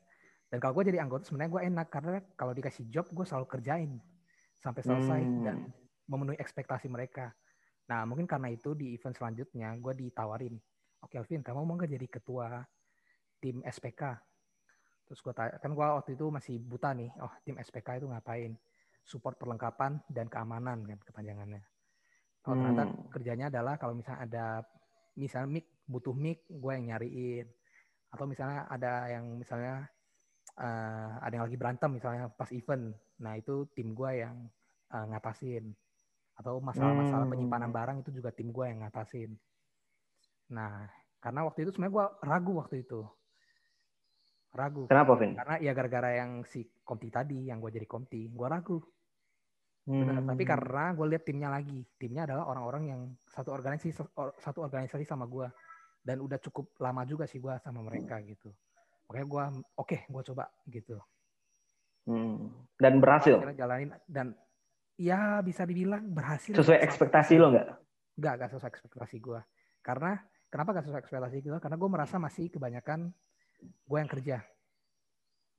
Dan kalau gue jadi anggota sebenarnya gue enak karena kalau dikasih job gue selalu kerjain sampai selesai hmm. dan memenuhi ekspektasi mereka. Nah mungkin karena itu di event selanjutnya gue ditawarin, oke okay, Alvin kamu mau nggak jadi ketua tim SPK? Terus gue tanya, kan gue waktu itu masih buta nih, oh tim SPK itu ngapain? Support perlengkapan dan keamanan kan kepanjangannya. Kalau hmm. ternyata kerjanya adalah kalau misalnya ada misalnya mic butuh mic gue yang nyariin atau misalnya ada yang misalnya uh, ada yang lagi berantem misalnya pas event, nah itu tim gue yang uh, ngatasin. Atau masalah-masalah hmm. penyimpanan barang itu juga tim gue yang ngatasin. Nah, karena waktu itu sebenarnya gue ragu waktu itu. Ragu. Kenapa, Vin? Karena ya gara-gara yang si Komti tadi, yang gue jadi Komti, gue ragu. Hmm. tapi karena gue lihat timnya lagi. Timnya adalah orang-orang yang satu organisasi satu organisasi sama gue dan udah cukup lama juga sih gue sama mereka gitu. Makanya gue oke okay, gue coba gitu. Hmm. dan berhasil? Jalanin dan ya bisa dibilang berhasil. Sesuai ekspektasi lo nggak? Nggak nggak sesuai ekspektasi gue karena kenapa gak sesuai ekspektasi gue karena gue merasa masih kebanyakan gue yang kerja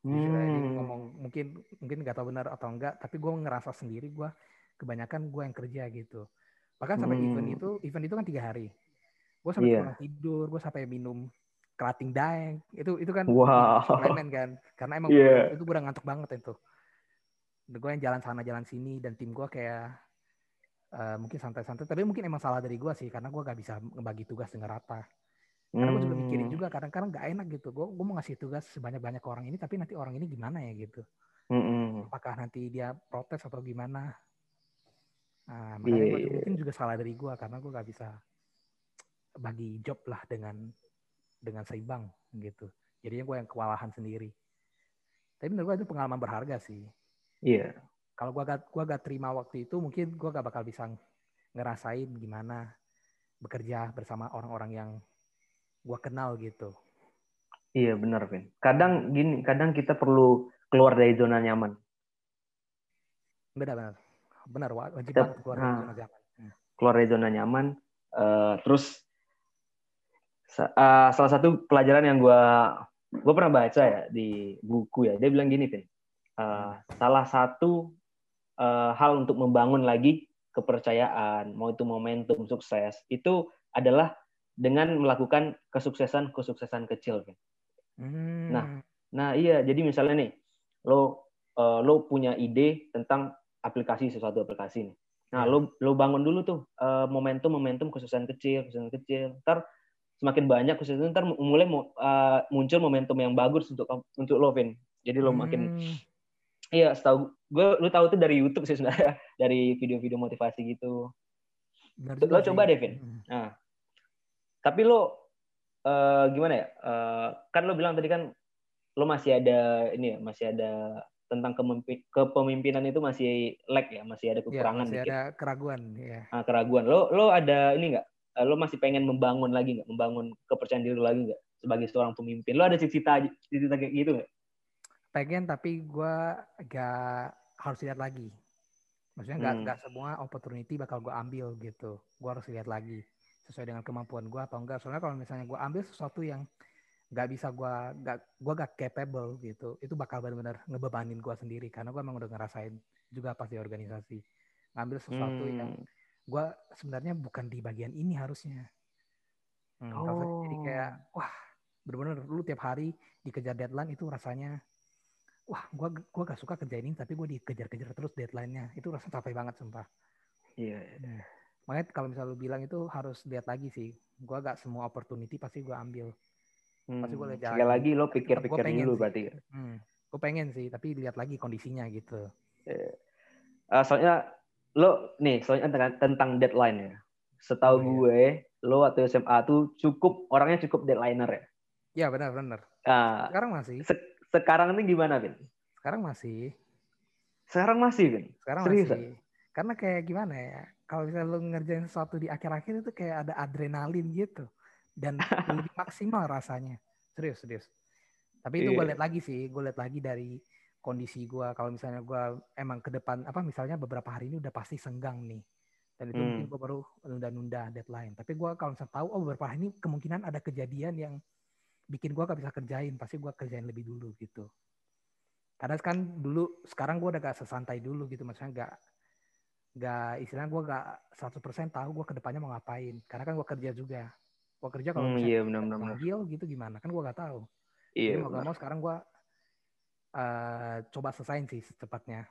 hmm. ngomong mungkin mungkin nggak tahu benar atau enggak tapi gue ngerasa sendiri gue kebanyakan gue yang kerja gitu bahkan sampai hmm. event itu event itu kan tiga hari gue sampai yeah. tidur gue sampai minum kerating daeng itu itu kan wow. suplemen kan karena emang yeah. itu gue udah ngantuk banget itu gue yang jalan sana jalan sini dan tim gue kayak uh, mungkin santai-santai tapi mungkin emang salah dari gue sih karena gue gak bisa ngebagi tugas dengan rata karena gue juga mikirin hmm. juga kadang-kadang gak enak gitu gue gue mau ngasih tugas sebanyak-banyak orang ini tapi nanti orang ini gimana ya gitu mm apakah nanti dia protes atau gimana nah, makanya yeah. gue iya. mungkin juga salah dari gue karena gue gak bisa bagi job lah dengan dengan seimbang gitu. Jadinya gue yang kewalahan sendiri. Tapi menurut gue itu pengalaman berharga sih. Iya. kalau gue gak gua gak terima waktu itu mungkin gue gak bakal bisa ngerasain gimana bekerja bersama orang-orang yang gue kenal gitu. Iya benar Vin. Kadang gini kadang kita perlu keluar dari zona nyaman. Benar benar. Benar wajib kita, banget keluar dari zona nyaman. Hmm. keluar dari zona nyaman uh, terus uh, salah satu pelajaran yang gue gue pernah baca ya di buku ya. Dia bilang gini Vin. Uh, salah satu uh, hal untuk membangun lagi kepercayaan, mau itu momentum sukses, itu adalah dengan melakukan kesuksesan-kesuksesan kecil. Hmm. Nah, nah iya, jadi misalnya nih, lo uh, lo punya ide tentang aplikasi sesuatu aplikasi nih. Nah, lo lo bangun dulu tuh uh, momentum momentum kesuksesan kecil, kesuksesan kecil. Ntar semakin banyak kesuksesan, ntar mulai uh, muncul momentum yang bagus untuk untuk lo, Vin. Jadi lo makin hmm. Iya, setahu gue lu tahu tuh dari YouTube sih sebenarnya, dari video-video motivasi gitu. Benar lo coba deh, Vin. Hmm. Nah. Tapi lo uh, gimana ya? Uh, kan lo bilang tadi kan lo masih ada ini ya, masih ada tentang kepemimpinan itu masih lag ya, masih ada iya, kekurangan ya, masih dikit. ada keraguan ya. Nah, keraguan. Lo lo ada ini nggak? Eh, lo masih pengen membangun lagi nggak? Membangun kepercayaan diri lo lagi nggak sebagai seorang pemimpin? Lo ada cita-cita cita kayak gitu nggak? pengen tapi gue gak harus lihat lagi maksudnya nggak hmm. nggak semua opportunity bakal gue ambil gitu gue harus lihat lagi sesuai dengan kemampuan gue atau enggak. Soalnya kalau misalnya gue ambil sesuatu yang nggak bisa gue nggak gue gak capable gitu itu bakal benar-benar ngebebanin gue sendiri. Karena gue emang udah ngerasain juga pasti organisasi. Ngambil sesuatu hmm. yang gue sebenarnya bukan di bagian ini harusnya. Hmm, oh. jadi kayak wah benar-benar lu tiap hari dikejar deadline itu rasanya wah gue gua gak suka kerja ini tapi gue dikejar-kejar terus deadline-nya. Itu rasa capek banget sumpah. Iya yeah. Nah, makanya kalau misalnya lu bilang itu harus lihat lagi sih gue gak semua opportunity pasti gue ambil hmm. pasti gue lihat sekali lagi lo pikir-pikir dulu sih. berarti hmm. gue pengen sih tapi lihat lagi kondisinya gitu uh, soalnya lo nih soalnya tentang, tentang deadline ya setahu oh, iya. gue lo waktu SMA tuh cukup orangnya cukup deadlineer ya Iya benar-benar. Uh, Sekarang masih. Se sekarang ini gimana, Vin? Sekarang masih. Sekarang masih, Vin? Sekarang Serius, masih. Karena kayak gimana ya, kalau misalnya lu ngerjain sesuatu di akhir-akhir itu kayak ada adrenalin gitu. Dan lebih maksimal rasanya. Serius, serius. Tapi itu yeah. gue lihat lagi sih, gue lihat lagi dari kondisi gue. Kalau misalnya gue emang ke depan, apa misalnya beberapa hari ini udah pasti senggang nih. Dan itu hmm. mungkin gue baru nunda-nunda deadline. Tapi gue kalau misalnya tahu, oh beberapa hari ini kemungkinan ada kejadian yang bikin gue gak bisa kerjain pasti gue kerjain lebih dulu gitu karena kan dulu sekarang gue udah gak sesantai dulu gitu maksudnya gak gak istilahnya gue gak 100% tahu gue ke depannya mau ngapain. Karena kan gue kerja juga. Gue kerja kalau hmm, iya, benar, manggil gitu gimana? Kan gue gak tahu. Iya, Jadi mau gak mau sekarang gue uh, coba selesaiin sih secepatnya.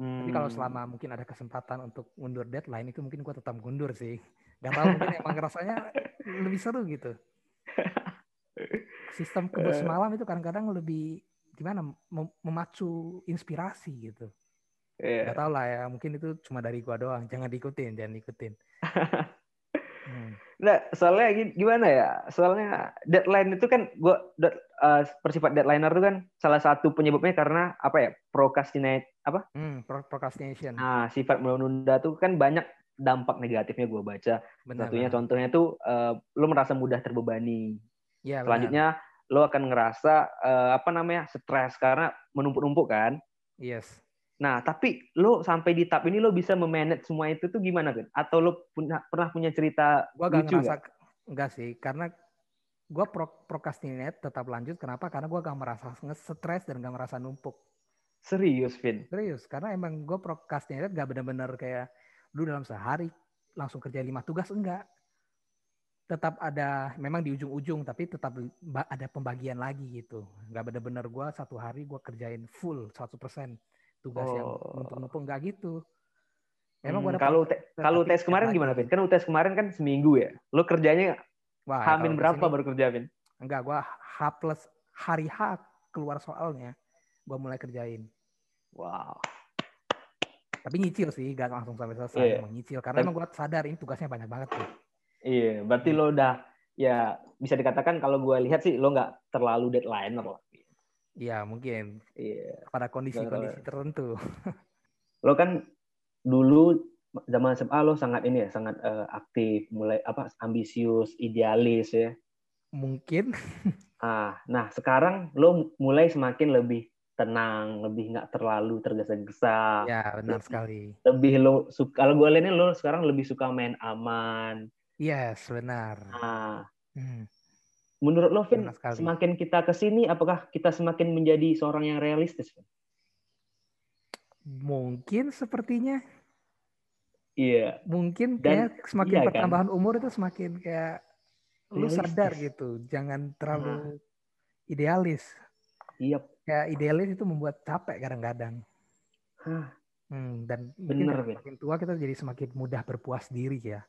Hmm. tapi kalau hmm. selama mungkin ada kesempatan untuk mundur deadline itu mungkin gue tetap mundur sih. Gak tahu mungkin emang rasanya lebih seru gitu. Sistem kebos semalam itu kadang-kadang lebih gimana memacu inspirasi gitu. Yeah. Gak tau lah ya, mungkin itu cuma dari gua doang. Jangan diikutin, jangan diikutin. hmm. Nah, soalnya gimana ya? Soalnya deadline itu kan gua uh, persifat deadlineer itu kan salah satu penyebabnya karena apa ya? Procrastinate apa? Hmm, procrastination. Nah, sifat menunda tuh kan banyak dampak negatifnya gue baca. Benar, Satunya benar. contohnya tuh uh, lo merasa mudah terbebani. Ya, Selanjutnya benar. lo akan ngerasa uh, apa namanya stres karena menumpuk-numpuk kan. Yes. Nah, tapi lo sampai di tahap ini lo bisa memanage semua itu tuh gimana kan? Atau lo punya, pernah punya cerita gua gak lucu ngerasa, gak? Enggak sih, karena gue pro, procrastinate tetap lanjut. Kenapa? Karena gue gak merasa stres dan gak merasa numpuk. Serius, Vin? Serius, karena emang gue procrastinate gak bener-bener kayak lu dalam sehari langsung kerja lima tugas enggak tetap ada memang di ujung-ujung tapi tetap ada pembagian lagi gitu nggak bener-bener gue satu hari gue kerjain full 100% tugas oh. yang numpuk-numpuk nggak gitu memang hmm, kalau te kalau tes kemarin gimana Vin? kan tes kemarin kan seminggu ya lo kerjanya Wah, hamin berapa baru kerja Vin? enggak gue H plus hari H keluar soalnya gue mulai kerjain wow tapi nyicil sih gak langsung sampai selesai yeah. emang nyicil karena emang gue sadar ini tugasnya banyak banget tuh Iya, berarti lo udah ya bisa dikatakan kalau gue lihat sih lo nggak terlalu deadline lah. Iya mungkin. Iya. Pada kondisi-kondisi tertentu. lo kan dulu zaman SMA lo sangat ini ya, sangat uh, aktif, mulai apa ambisius, idealis ya. Mungkin. Ah, nah sekarang lo mulai semakin lebih tenang, lebih nggak terlalu tergesa-gesa. Ya benar sekali. Lebih lo suka, kalau gue lihatnya lo sekarang lebih suka main aman. Yes benar. Nah, hmm. Menurut lo Vin, semakin kita ke sini, apakah kita semakin menjadi seorang yang realistis? Mungkin sepertinya. Iya. Mungkin kayak semakin iya, kan? pertambahan kan? umur itu semakin kayak lu sadar gitu, jangan terlalu nah. idealis. Iya. Kayak idealis itu membuat capek kadang-kadang. Hmm, dan Bener, mungkin semakin tua kita jadi semakin mudah berpuas diri ya.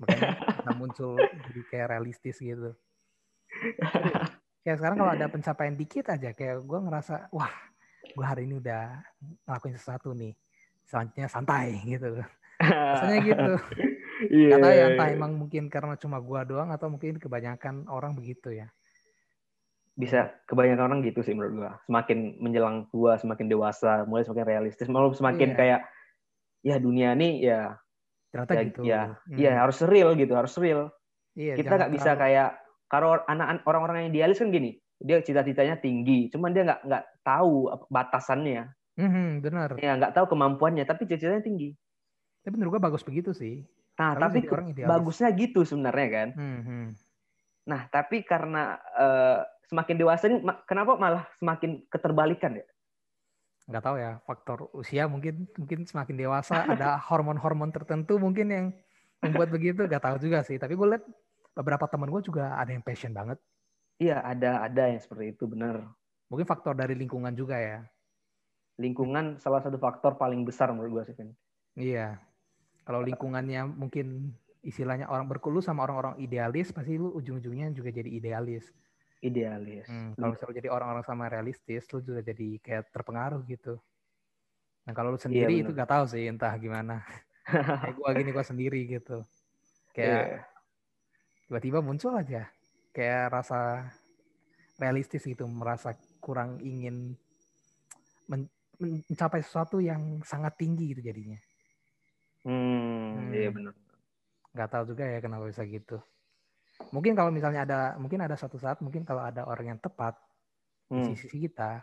Makanya kita muncul jadi kayak realistis gitu. Kayak sekarang kalau ada pencapaian dikit aja, kayak gue ngerasa, wah, gue hari ini udah ngelakuin sesuatu nih. Selanjutnya santai gitu. Rasanya gitu. Yeah. Kata ya entah emang mungkin karena cuma gua doang atau mungkin kebanyakan orang begitu ya. Bisa kebanyakan orang gitu sih menurut gua. Semakin menjelang tua, semakin dewasa, mulai semakin realistis, malah semakin yeah. kayak ya dunia ini ya ternyata ya, gitu. Ya, hmm. ya harus real gitu, harus real. Iya, kita nggak bisa kayak kalau anak orang-orang yang idealis kan gini, dia cita-citanya tinggi, cuman dia nggak nggak tahu batasannya. Mm-hmm, benar. Ya nggak tahu kemampuannya, tapi cita-citanya tinggi. Tapi menurut gua bagus begitu sih. Nah, Kalo tapi bagusnya gitu sebenarnya kan. Hmm, hmm. Nah, tapi karena uh, semakin dewasa ini, kenapa malah semakin keterbalikan ya? Nggak tahu ya, faktor usia mungkin mungkin semakin dewasa ada hormon-hormon tertentu mungkin yang membuat begitu. Nggak tahu juga sih. Tapi gue lihat beberapa teman gue juga ada yang passion banget. Iya, ada ada yang seperti itu benar. Mungkin faktor dari lingkungan juga ya. Lingkungan salah satu faktor paling besar menurut gue sih, Iya. Kalau lingkungannya mungkin istilahnya orang berkulu sama orang-orang idealis, pasti lu ujung-ujungnya juga jadi idealis. Idealis. Hmm, kalau misalnya jadi orang-orang sama realistis, lu juga jadi kayak terpengaruh gitu. Nah kalau lu sendiri iya, itu gak tahu sih entah gimana. kayak gua gini gua sendiri gitu. Kayak yeah. Tiba-tiba muncul aja kayak rasa realistis gitu, merasa kurang ingin mencapai sesuatu yang sangat tinggi gitu jadinya. Hmm, iya benar. Gak tahu juga ya kenapa bisa gitu. Mungkin kalau misalnya ada, mungkin ada suatu saat, mungkin kalau ada orang yang tepat hmm. di sisi kita,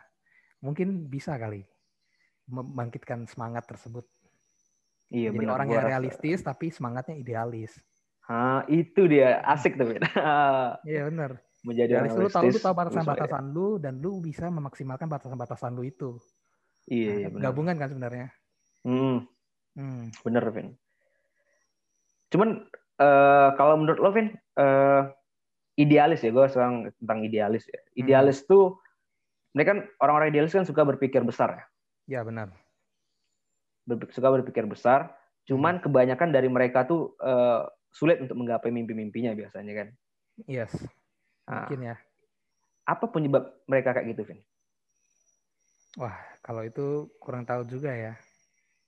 mungkin bisa kali membangkitkan semangat tersebut. Iya, Jadi benar, orang yang realistis tapi semangatnya idealis. Ah, itu dia asik tuh. Iya benar. Menjadi realistis. Lu tahu lu tahu batasan-batasan lu dan lu bisa memaksimalkan batasan-batasan lu itu. Iya, nah, iya benar. Gabungan kan sebenarnya. Hmm. Hmm. Bener, Vin. Cuman uh, kalau menurut lo, Vin, uh, idealis ya, gue sekarang tentang idealis ya. Hmm. Idealis hmm. tuh, mereka kan orang-orang idealis kan suka berpikir besar ya. Ya benar. Ber suka berpikir besar. Cuman hmm. kebanyakan dari mereka tuh uh, sulit untuk menggapai mimpi-mimpinya biasanya kan. Yes. Nah, Mungkin ya. Apa penyebab mereka kayak gitu, Vin? Wah, kalau itu kurang tahu juga ya.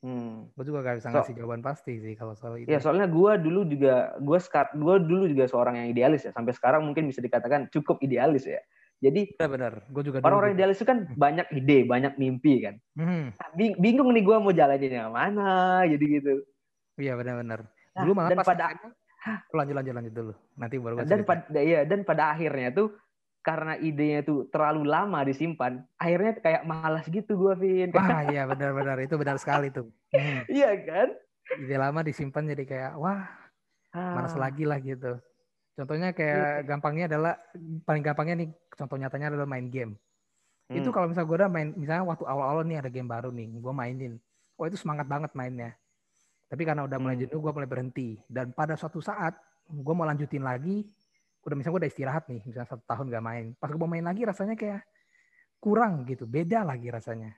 Hmm. Gue juga gak bisa ngasih so, jawaban pasti sih kalau soal itu. Ya soalnya gue dulu juga gue gue dulu juga seorang yang idealis ya. Sampai sekarang mungkin bisa dikatakan cukup idealis ya. Jadi ya benar, gue juga orang-orang idealis itu kan hmm. banyak ide, banyak mimpi kan. Hmm. Nah, bingung nih gue mau jalanin yang mana, jadi gitu. Iya benar-benar. Nah, dulu malah dan pas pada lanjut lanjut lanjut dulu. Nanti baru dan pada ya dan pada akhirnya tuh karena idenya tuh terlalu lama disimpan, akhirnya kayak malas gitu gue, Vin. Wah, iya benar-benar itu benar sekali tuh. Hmm. Iya kan? Ide lama disimpan jadi kayak wah, ah. malas lagi lah gitu. Contohnya kayak iya. gampangnya adalah paling gampangnya nih contoh nyatanya adalah main game. Hmm. Itu kalau misalnya gue udah main, misalnya waktu awal-awal nih ada game baru nih, gue mainin. Oh itu semangat banget mainnya. Tapi karena udah mulai hmm. jenuh, gue mulai berhenti. Dan pada suatu saat, gue mau lanjutin lagi, udah misalnya gue udah istirahat nih, misalnya satu tahun gak main. Pas gue mau main lagi rasanya kayak kurang gitu, beda lagi rasanya.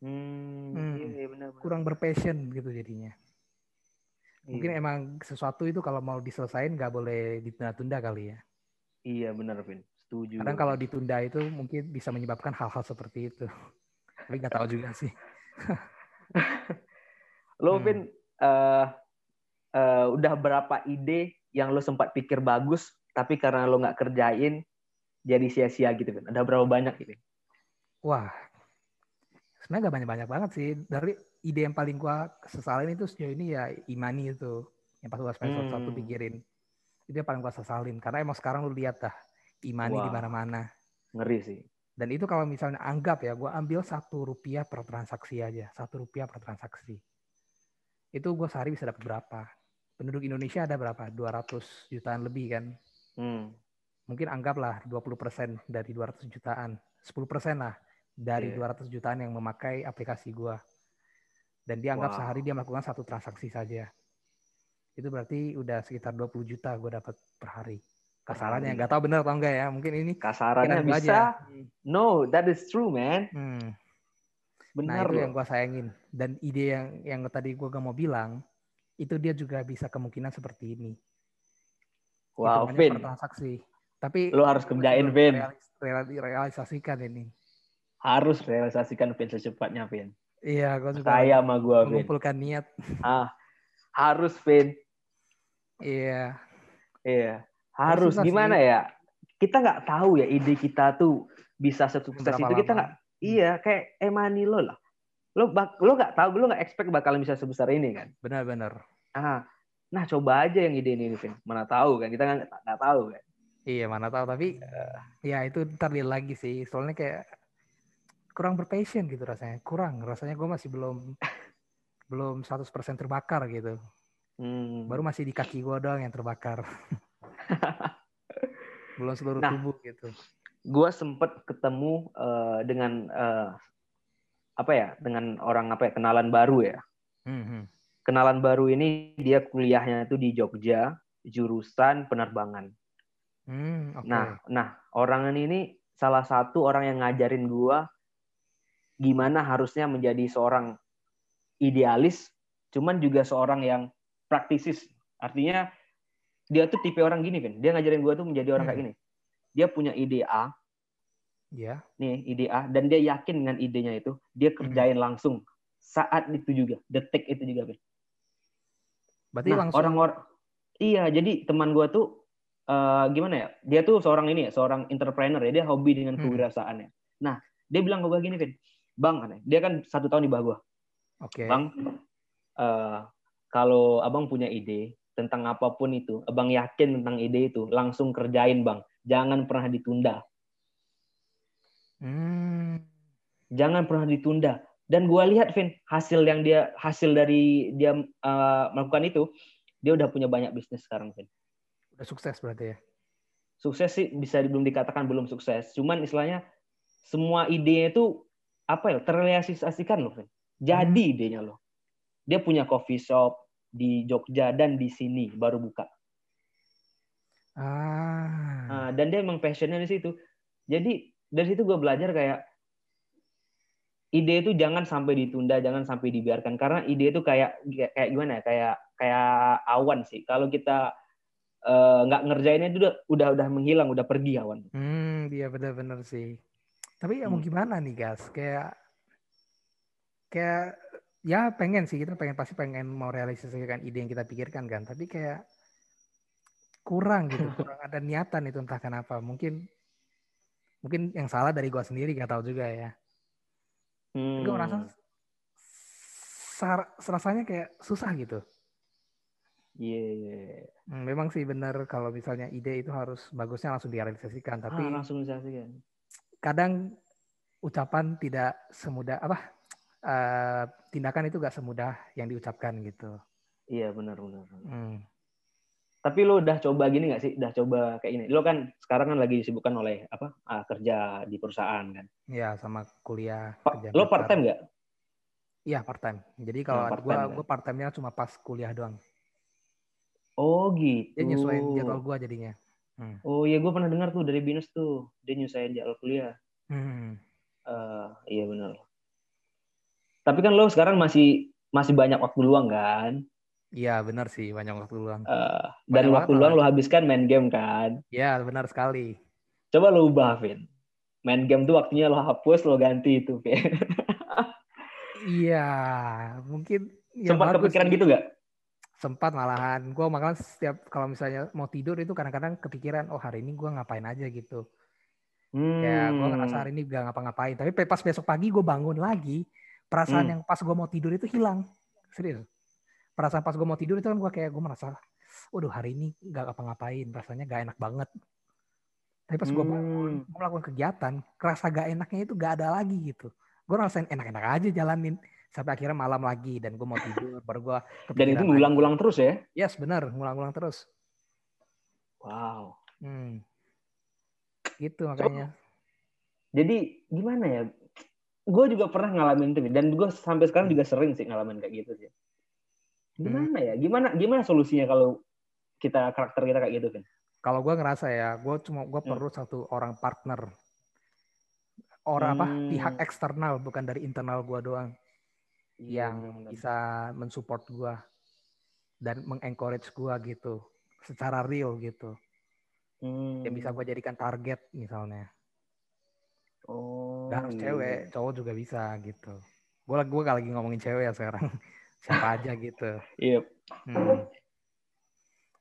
Hmm, hmm. Iya, iya benar, benar. Kurang berpassion gitu jadinya. Mungkin iya. emang sesuatu itu kalau mau diselesain nggak boleh ditunda-tunda kali ya. Iya benar, Vin. Setuju. Kadang kalau ditunda itu mungkin bisa menyebabkan hal-hal seperti itu. Tapi nggak tahu juga sih. lo, hmm. Vin, uh, uh, udah berapa ide yang lo sempat pikir bagus tapi karena lo nggak kerjain jadi sia-sia gitu kan ada berapa banyak gitu? Wah. Sebenarnya gak banyak-banyak banget sih. Dari ide yang paling gue sesalin itu sejauh ini ya imani itu yang pas gue semester hmm. satu pikirin. Itu yang paling gue sesalin karena emang sekarang lu lihat dah imani di mana-mana. Ngeri sih. Dan itu kalau misalnya anggap ya gue ambil satu rupiah per transaksi aja satu rupiah per transaksi itu gue sehari bisa dapat berapa penduduk Indonesia ada berapa 200 jutaan lebih kan hmm. mungkin anggaplah 20% dari 200 jutaan 10% lah dari yeah. 200 jutaan yang memakai aplikasi gue dan dia anggap wow. sehari dia melakukan satu transaksi saja. Itu berarti udah sekitar 20 juta gue dapat per hari. Kasarannya nggak tahu benar atau enggak ya. Mungkin ini kasarannya bisa. Aja. No, that is true, man. Hmm. Benar nah, itu yang gue sayangin. Dan ide yang yang tadi gue gak mau bilang, itu dia juga bisa kemungkinan seperti ini. Wow, Vin. transaksi. Tapi lo harus kerjain, Vin. Realis, realisasikan ini. Harus realisasikan, Vin, secepatnya, Vin. Iya, gue juga Saya sama gue, Mengumpulkan niat. Ah, harus, Vin. Iya. Iya. Harus. Gimana sih. ya? Kita nggak tahu ya ide kita tuh bisa sukses itu. Kita nggak. Iya, kayak Emani lo lah. Lo bak, lo nggak tahu, lo nggak expect bakal bisa sebesar ini kan? Benar-benar. Ah, nah coba aja yang ide ini, Vin. Mana tahu kan? Kita nggak nggak tahu kan? Iya, mana tahu. Tapi uh, ya itu ntar lagi sih. Soalnya kayak kurang berpassion gitu rasanya kurang rasanya gue masih belum belum 100% terbakar gitu hmm. baru masih di kaki gue doang yang terbakar belum seluruh nah, tubuh gitu gue sempet ketemu uh, dengan uh, apa ya dengan orang apa ya kenalan baru ya hmm, hmm. kenalan baru ini dia kuliahnya itu di Jogja jurusan penerbangan hmm, okay. nah nah orang ini salah satu orang yang ngajarin gue gimana harusnya menjadi seorang idealis, cuman juga seorang yang praktisis. Artinya dia tuh tipe orang gini kan, dia ngajarin gue tuh menjadi orang hmm. kayak gini. Dia punya ide A, ya. nih ide A, dan dia yakin dengan idenya itu, dia hmm. kerjain hmm. langsung saat itu juga, detik itu juga kan. Berarti nah, langsung orang-orang, iya jadi teman gue tuh uh, gimana ya? Dia tuh seorang ini ya, seorang entrepreneur ya, dia hobi dengan hmm. kewirausahaannya. Nah, dia bilang ke gue gini, Vin, bang dia kan satu tahun di bawah gue oke okay. bang uh, kalau abang punya ide tentang apa pun itu abang yakin tentang ide itu langsung kerjain bang jangan pernah ditunda hmm. jangan pernah ditunda dan gue lihat Vin hasil yang dia hasil dari dia uh, melakukan itu dia udah punya banyak bisnis sekarang Vin udah sukses berarti ya sukses sih bisa belum dikatakan belum sukses cuman istilahnya semua idenya itu apa ya terrealisasikan loh Vin. Jadi hmm. idenya loh. Dia punya coffee shop di Jogja dan di sini baru buka. Ah. Nah, dan dia emang passionnya di situ. Jadi dari situ gue belajar kayak ide itu jangan sampai ditunda, jangan sampai dibiarkan karena ide itu kayak kayak gimana ya? Kayak kayak awan sih. Kalau kita eh, nggak uh, ngerjainnya itu udah udah udah menghilang, udah pergi awan. Hmm, dia benar-benar sih. Tapi ya mau hmm. gimana nih guys? Kayak kayak ya pengen sih kita pengen pasti pengen mau realisasikan ide yang kita pikirkan kan. Tapi kayak kurang gitu, kurang ada niatan itu entah kenapa. Mungkin mungkin yang salah dari gua sendiri gak tahu juga ya. Hmm. Gue merasa rasanya kayak susah gitu. Iya. Yeah. Hmm, memang sih benar kalau misalnya ide itu harus bagusnya langsung direalisasikan, tapi ah, langsung direalisasikan kadang ucapan tidak semudah apa uh, tindakan itu gak semudah yang diucapkan gitu. Iya benar benar. Hmm. Tapi lo udah coba gini gak sih? Udah coba kayak ini. Lo kan sekarang kan lagi disibukkan oleh apa? Uh, kerja di perusahaan kan? Iya sama kuliah. Pa lo part time gak? Iya part time. Jadi kalau nah, gue gue part time-nya cuma pas kuliah doang. Oh gitu. Dia nyesuaiin jadwal gue jadinya. Hmm. Oh iya gue pernah dengar tuh dari Binus tuh dia nyusahin jadwal kuliah. Hmm. Uh, iya benar. Tapi kan lo sekarang masih masih banyak waktu luang kan? Iya benar sih banyak waktu luang. Uh, dan waktu luang lo habiskan main game kan? Iya benar sekali. Coba lo ubah Vin. Main game tuh waktunya lo hapus lo ganti itu Vin. iya mungkin. Ya Sempat kepikiran sih. gitu gak? sempat malahan gue makan setiap kalau misalnya mau tidur itu kadang-kadang kepikiran oh hari ini gue ngapain aja gitu hmm. ya gue ngerasa hari ini gak ngapa-ngapain tapi pas besok pagi gue bangun lagi perasaan hmm. yang pas gue mau tidur itu hilang serius perasaan pas gue mau tidur itu kan gue kayak gue merasa waduh hari ini nggak apa-ngapain rasanya gak enak banget. Tapi pas gue bangun hmm. gue melakukan kegiatan kerasa gak enaknya itu gak ada lagi gitu. Gue ngerasain enak-enak aja jalanin sampai akhirnya malam lagi dan gue mau tidur baru gue dan itu ngulang-ngulang terus ya? Yes benar ngulang-ngulang terus. Wow. Hmm. gitu makanya. so, jadi gimana ya? Gue juga pernah ngalamin itu dan gue sampai sekarang juga sering sih ngalamin kayak gitu sih gimana hmm. ya gimana gimana solusinya kalau kita karakter kita kayak gitu kan kalau gue ngerasa ya gue cuma gue hmm. perlu satu orang partner orang hmm. apa pihak eksternal bukan dari internal gue doang iya, yang bener. bisa mensupport gue dan mengencourage gue gitu secara real gitu hmm. yang bisa gue jadikan target misalnya oh Gak harus iya. cewek cowok juga bisa gitu gue gue lagi ngomongin cewek ya sekarang siapa aja gitu. Iya. Yep. Hmm.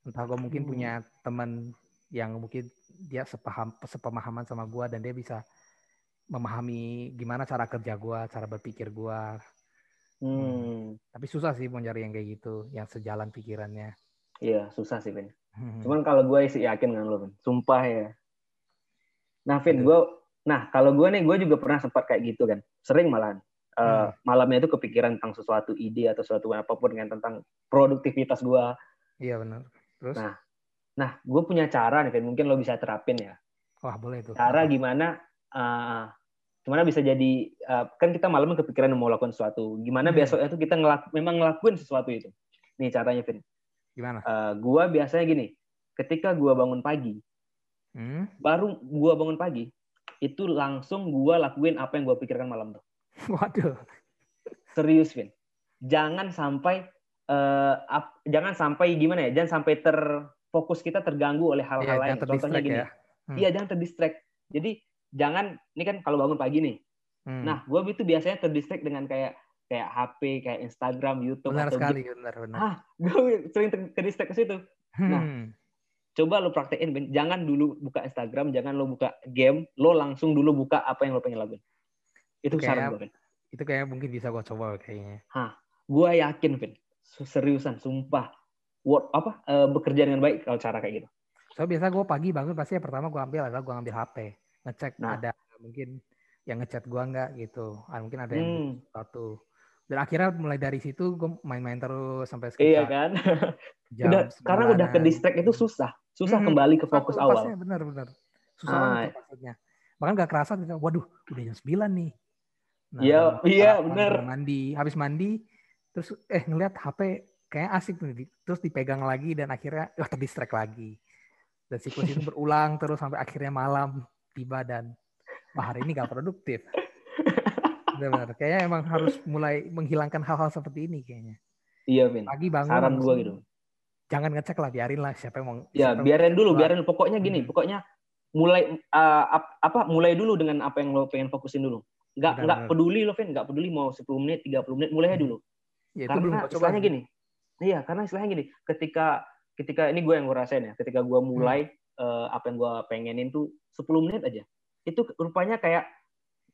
Entah gue mungkin hmm. punya teman yang mungkin dia sepaham sepemahaman sama gue dan dia bisa memahami gimana cara kerja gue, cara berpikir gue. Hmm. hmm. Tapi susah sih mau nyari yang kayak gitu, yang sejalan pikirannya. Iya, susah sih, Ben. Hmm. Cuman kalau gue sih yakin dengan lo, Ben. Sumpah ya. Nah, Vin, gue, nah kalau gue nih, gue juga pernah sempat kayak gitu kan. Sering malahan uh, malamnya itu kepikiran tentang sesuatu ide atau sesuatu apa pun dengan tentang produktivitas gue. Iya benar. Terus? Nah, nah gue punya cara nih, mungkin lo bisa terapin ya. Wah boleh itu. Cara gimana? Uh, gimana bisa jadi uh, kan kita malamnya kepikiran mau lakukan sesuatu. Gimana hmm. besoknya itu kita ngelak, memang ngelakuin sesuatu itu. Nih caranya, Vin. Gimana? Uh, gue biasanya gini, ketika gue bangun pagi, hmm? baru gue bangun pagi, itu langsung gue lakuin apa yang gue pikirkan malam tuh. Waduh. Serius, Vin. Jangan sampai uh, up, jangan sampai gimana ya? Jangan sampai terfokus kita terganggu oleh hal-hal iya, lain. Contohnya gini. Ya. Hmm. Iya, jangan terdistract. Jadi jangan ini kan kalau bangun pagi nih. Hmm. Nah, gue itu biasanya terdistract dengan kayak kayak HP, kayak Instagram, YouTube benar atau sekali, benar, benar. Ah, gue sering terdistract ke situ. Nah, hmm. Nah, coba lo praktekin. Jangan dulu buka Instagram, jangan lo buka game, lo langsung dulu buka apa yang lo pengen lakuin. Itu, itu saran gue, Itu kayak mungkin bisa gue coba kayaknya. Hah, gue yakin, Vin. Seriusan, sumpah. Word, apa uh, bekerja dengan baik kalau cara kayak gitu. So biasa gue pagi bangun pasti yang pertama gue ambil adalah gue ambil HP, ngecek nah. ada mungkin yang ngechat gue nggak gitu, ah, mungkin ada yang hmm. satu. Dan akhirnya mulai dari situ gue main-main terus sampai sekitar. Iya kan. jam udah, karena udah ke distract itu susah, susah hmm, kembali ke fokus awal. Benar-benar susah ah. banget maksudnya. Bahkan gak kerasa, waduh udah jam 9 nih Nah, iya, iya benar. Mandi, habis mandi, terus eh ngeliat HP kayak asik nih, terus dipegang lagi dan akhirnya wah terdistract lagi. Dan siklus itu berulang terus sampai akhirnya malam tiba dan wah hari ini gak produktif. Benar, kayaknya emang harus mulai menghilangkan hal-hal seperti ini kayaknya. Iya, Vin. Pagi bangun. Saran gua gitu. Jangan ngecek lah, biarin lah siapa yang mau. Ya, biarin dulu, biarin. Pokoknya gini, hmm. pokoknya mulai uh, apa mulai dulu dengan apa yang lo pengen fokusin dulu nggak nggak peduli lo Vin. Nggak peduli mau 10 menit 30 menit mulai aja dulu. Ya, karena belum istilahnya gini. Iya karena istilahnya gini. Ketika ketika ini gue yang gue rasain ya. Ketika gue hmm. mulai hmm. uh, apa yang gue pengenin tuh 10 menit aja. Itu rupanya kayak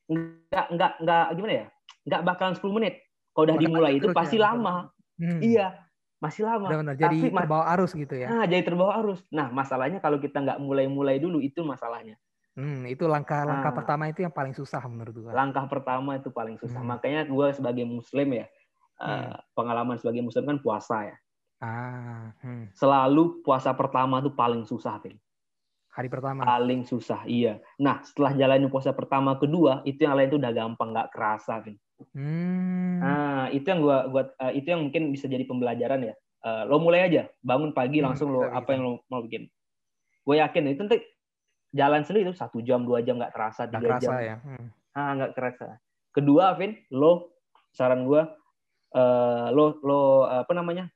nggak nggak nggak gimana ya? Nggak bakalan 10 menit. Kalau udah dimulai itu pasti ya. lama. hmm. iya masih lama. Benar, jadi tapi terbawa arus gitu ya. Nah jadi terbawa arus. Nah masalahnya kalau kita nggak mulai-mulai dulu itu masalahnya Hmm, itu langkah-langkah nah, pertama itu yang paling susah menurut gue. Langkah pertama itu paling susah. Hmm. Makanya gue sebagai muslim ya, eh, hmm. pengalaman sebagai muslim kan puasa ya. Ah, hmm. Selalu puasa pertama itu paling susah, Phil. Hari pertama. Paling susah, iya. Nah, setelah jalanin puasa pertama, kedua, itu yang lain itu udah gampang, nggak kerasa, Phil. Hmm. Nah, itu yang gua, gua uh, itu yang mungkin bisa jadi pembelajaran ya. Uh, lo mulai aja, bangun pagi hmm, langsung lo apa yang lo mau bikin. Gue yakin itu nanti jalan sendiri itu satu jam dua jam nggak terasa tiga jam ya. hmm. ah nggak kerasa kedua Vin lo saran gue uh, lo lo apa namanya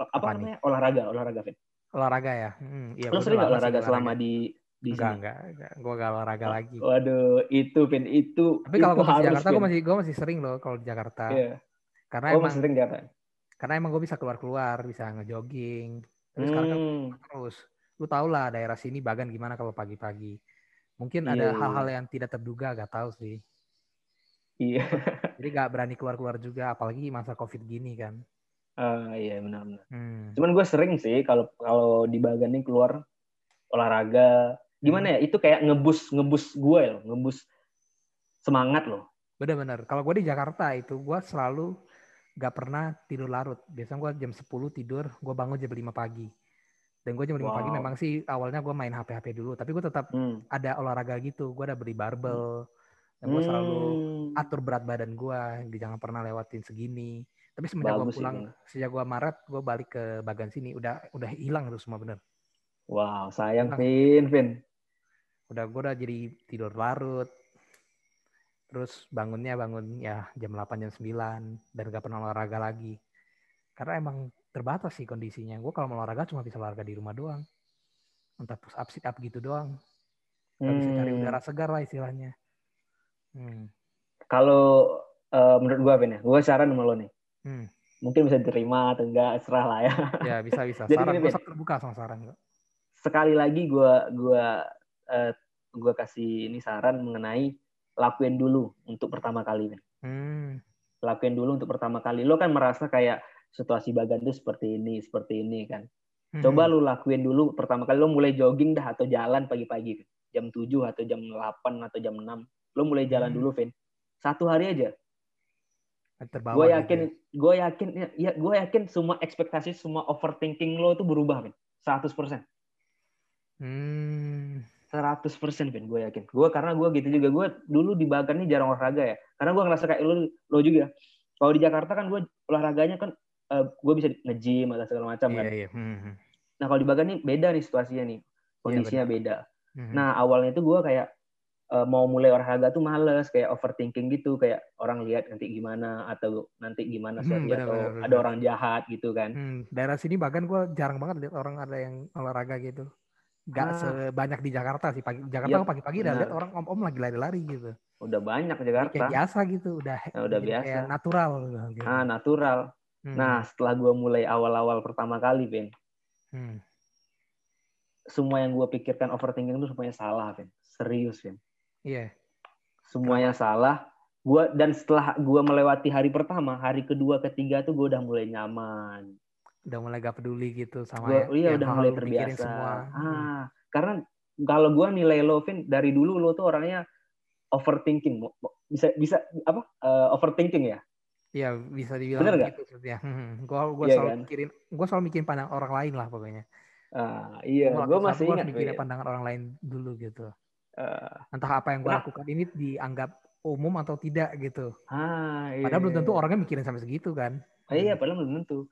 apa, apa namanya nih? olahraga olahraga Vin olahraga ya hmm, iya, lo sering nggak olahraga selama di di enggak, sini? enggak, enggak. Gue gak olahraga lagi. Waduh, itu Vin, itu. Tapi kalau gue di Jakarta, gue masih gue masih sering loh kalau di Jakarta. Iya. Karena oh, emang, masih sering Jakarta. Karena emang gue bisa keluar-keluar, bisa ngejogging. Terus hmm. sekarang terus lu tau lah daerah sini bagan gimana kalau pagi-pagi. Mungkin yeah, ada iya, hal-hal yeah. yang tidak terduga, gak tahu sih. Iya. Jadi nggak berani keluar-keluar juga, apalagi masa covid gini kan. Uh, iya benar-benar. Hmm. Cuman gue sering sih kalau kalau di bagan nih keluar olahraga, gimana hmm. ya? Itu kayak ngebus ngebus gue loh, ngebus semangat loh. Bener-bener. Kalau gue di Jakarta itu gue selalu gak pernah tidur larut. Biasanya gue jam 10 tidur, gue bangun jam 5 pagi. Dan gue jam 5 wow. pagi memang sih awalnya gue main HP-HP dulu. Tapi gue tetap hmm. ada olahraga gitu. Gue ada beli barbel. Dan gue hmm. selalu atur berat badan gue. Jangan pernah lewatin segini. Tapi semenjak gue pulang, ini. sejak gue Maret, gue balik ke bagan sini. Udah udah hilang itu semua bener. Wow, sayang Vin, Vin. Udah gue udah jadi tidur larut terus bangunnya bangun ya jam 8 jam 9 dan gak pernah olahraga lagi karena emang terbatas sih kondisinya gue kalau mau olahraga cuma bisa olahraga di rumah doang entah push up sit up gitu doang gak bisa cari hmm. udara segar lah istilahnya hmm. kalau uh, menurut gue Ben ya gue saran sama lo nih hmm. mungkin bisa diterima atau enggak serah lah ya ya bisa bisa Jadi saran gue terbuka sama saran sekali lagi gue gue uh, gue kasih ini saran mengenai lakuin dulu untuk pertama kali nih. Hmm. Lakuin dulu untuk pertama kali. Lo kan merasa kayak situasi bagan tuh seperti ini, seperti ini kan. Hmm. Coba lu lakuin dulu pertama kali lo mulai jogging dah atau jalan pagi-pagi jam 7 atau jam 8 atau jam 6. Lo mulai jalan hmm. dulu, Vin. Satu hari aja. Gue yakin, gitu. gue yakin, ya, gue yakin semua ekspektasi, semua overthinking lo tuh berubah, Vin. 100%. Hmm. 100% Ben, gue yakin. Gue karena gue gitu juga. Gue dulu di Bagan nih jarang olahraga ya. Karena gue ngerasa kayak lo, lo juga. Kalau di Jakarta kan gue olahraganya kan uh, eh, gue bisa nge-gym atau segala macam kan. Iya, iya. Hmm, hmm. Nah kalau di Bagan nih beda nih situasinya nih. Kondisinya iya, beda. Hmm. Nah awalnya itu gue kayak uh, mau mulai olahraga tuh males. Kayak overthinking gitu. Kayak orang lihat nanti gimana. Atau nanti gimana sih. Hmm, atau bener, ada orang jahat gitu kan. Hmm. Daerah sini bahkan gue jarang banget lihat orang ada yang olahraga gitu. Gak ah. sebanyak di Jakarta sih. Pagi Jakarta ya, pagi-pagi udah lihat orang om-om lagi lari-lari gitu. Udah banyak Jakarta. Kayak biasa gitu, udah ya, udah biasa. Kayak natural gitu. Ah, natural. Hmm. Nah, setelah gue mulai awal-awal pertama kali, Ben. Hmm. Semua yang gue pikirkan overthinking itu semuanya salah, Ben. Serius, Ben. Iya. Yeah. Semuanya Kenapa? salah. Gua dan setelah gue melewati hari pertama, hari kedua, ketiga tuh gue udah mulai nyaman udah mulai gak peduli gitu sama gua, iya udah mulai terbiasa semua. ah karena kalau gue nilai lo Vin dari dulu lo tuh orangnya overthinking bisa bisa apa uh, overthinking ya Iya bisa dibilang Bener gitu ya. Hmm, gue gua iya, selalu kan? mikirin, gue selalu mikirin pandang orang lain lah pokoknya. Ah, iya, gue masih gua ingat. mikirin pandangan orang lain dulu gitu. Uh, Entah apa yang gue lakukan ini dianggap umum atau tidak gitu. Ah, iya. Padahal belum tentu orangnya mikirin sampai segitu kan. Ah, iya, padahal belum tentu.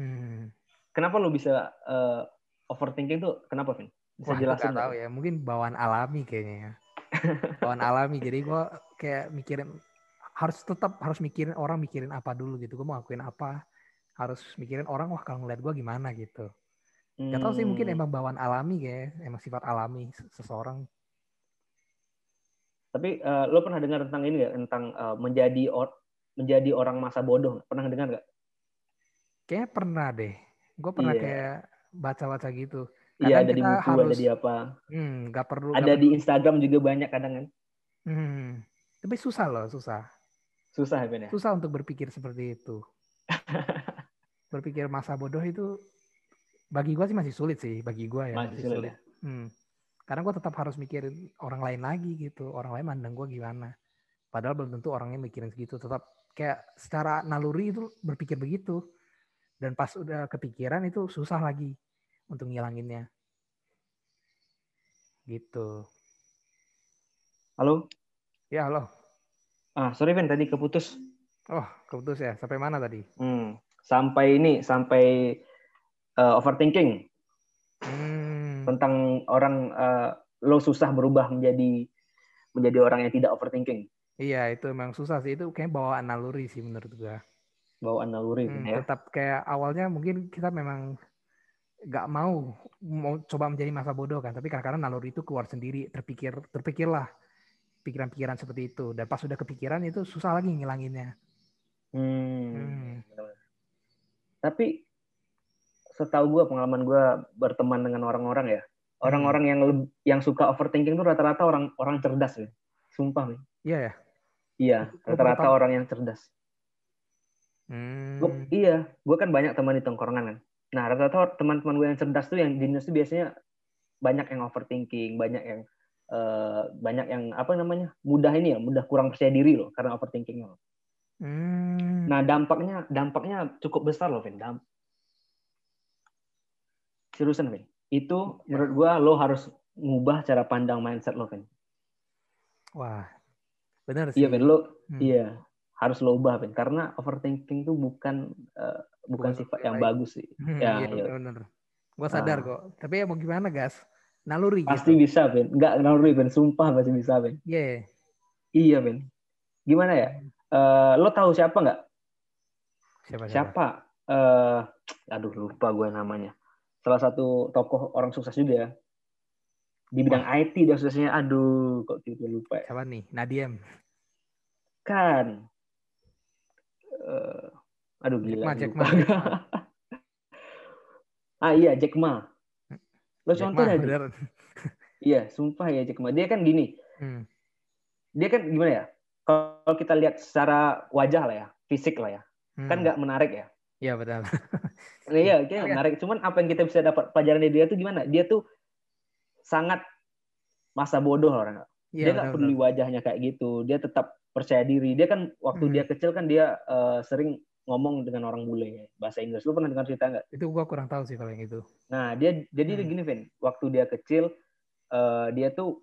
Hmm. Kenapa lo bisa uh, overthinking tuh? Kenapa, Vin? Bisa Wah, jelasin? tahu ya. Mungkin bawaan alami kayaknya ya. bawaan alami. Jadi gue kayak mikirin harus tetap harus mikirin orang mikirin apa dulu gitu. Gue mau ngakuin apa. Harus mikirin orang wah kalau ngeliat gue gimana gitu. Hmm. Gak tau sih mungkin hmm. emang bawaan alami kayak emang sifat alami seseorang. Tapi uh, lo pernah dengar tentang ini gak? Tentang uh, menjadi or menjadi orang masa bodoh. Pernah dengar gak? Kayaknya pernah deh. Gue pernah yeah. kayak baca-baca gitu. Iya ada di buku, harus, ada di apa. Hmm, gak perlu. Ada gak di perlu. Instagram juga banyak kadang kan. Hmm, tapi susah loh, susah. Susah ya, ya? Susah untuk berpikir seperti itu. berpikir masa bodoh itu bagi gue sih masih sulit sih, bagi gue ya. Masih, masih sulit. sulit. Ya? Hmm. Karena gue tetap harus mikirin orang lain lagi gitu. Orang lain mandang gue gimana. Padahal belum tentu orangnya mikirin segitu. Tetap kayak secara naluri itu berpikir begitu dan pas udah kepikiran itu susah lagi untuk ngilanginnya gitu halo ya halo ah sorry Ben tadi keputus. Oh keputus ya. Sampai mana tadi? Hmm, sampai ini sampai uh, overthinking. Hmm. tentang orang uh, lo susah berubah menjadi menjadi orang yang tidak overthinking. Iya itu memang susah sih. Itu kayak bawaan naluri sih menurut gua. Bawaan naluri hmm, ya. Tetap kayak awalnya mungkin kita memang nggak mau mau coba menjadi masa bodoh kan, tapi kadang-kadang naluri itu keluar sendiri, terpikir terpikirlah pikiran-pikiran seperti itu dan pas sudah kepikiran itu susah lagi ngilanginnya. Hmm. hmm. Tapi setahu gue pengalaman gue berteman dengan orang-orang ya, orang-orang yang yang suka overthinking itu rata-rata orang orang cerdas ya, sumpah nih. Iya ya. Iya, rata-rata orang yang cerdas. Hmm. Gua, iya, gue kan banyak teman di tongkrongan kan. Nah, rata-rata teman-teman gue yang cerdas tuh yang jenis tuh biasanya banyak yang overthinking, banyak yang uh, banyak yang apa namanya mudah ini ya, mudah kurang percaya diri loh karena overthinking loh. Hmm. Nah, dampaknya dampaknya cukup besar loh, Vin. Damp Seriusan, Vin. Itu ya. menurut gue lo harus ngubah cara pandang mindset lo, Vin. Wah, benar iya, sih. Iya, Vin. Lo, hmm. iya harus lo ubah Ben karena overthinking itu bukan uh, bukan, bukan sifat yang bagus sih hmm, ya iya, iya. bener gue sadar ah. kok tapi ya mau gimana gas naluri pasti gitu. bisa Ben nggak naluri Ben sumpah pasti bisa Ben yeah. iya Ben gimana ya uh, lo tahu siapa nggak siapa siapa, siapa? Uh, aduh lupa gue namanya salah satu tokoh orang sukses juga ya di bidang Wah. IT dia suksesnya aduh kok tiba lupa ya. siapa nih Nadiem kan uh, aduh gila. Jack Ma, ah iya Jack Ma. Lo contoh aja. iya, sumpah ya Jack Ma. Dia kan gini. Hmm. Dia kan gimana ya? Kalau kita lihat secara wajah lah ya, fisik lah ya, kan hmm. kan nggak menarik ya. Iya betul. iya, kayak menarik. Cuman apa yang kita bisa dapat pelajaran dari dia tuh gimana? Dia tuh sangat masa bodoh orang. Ya, dia nggak peduli wajahnya kayak gitu. Dia tetap percaya diri. Dia kan waktu hmm. dia kecil kan dia uh, sering ngomong dengan orang bule bahasa Inggris. Lu pernah dengar cerita nggak? Itu gua kurang tahu sih kalau yang itu. Nah dia jadi hmm. gini Vin, waktu dia kecil uh, dia tuh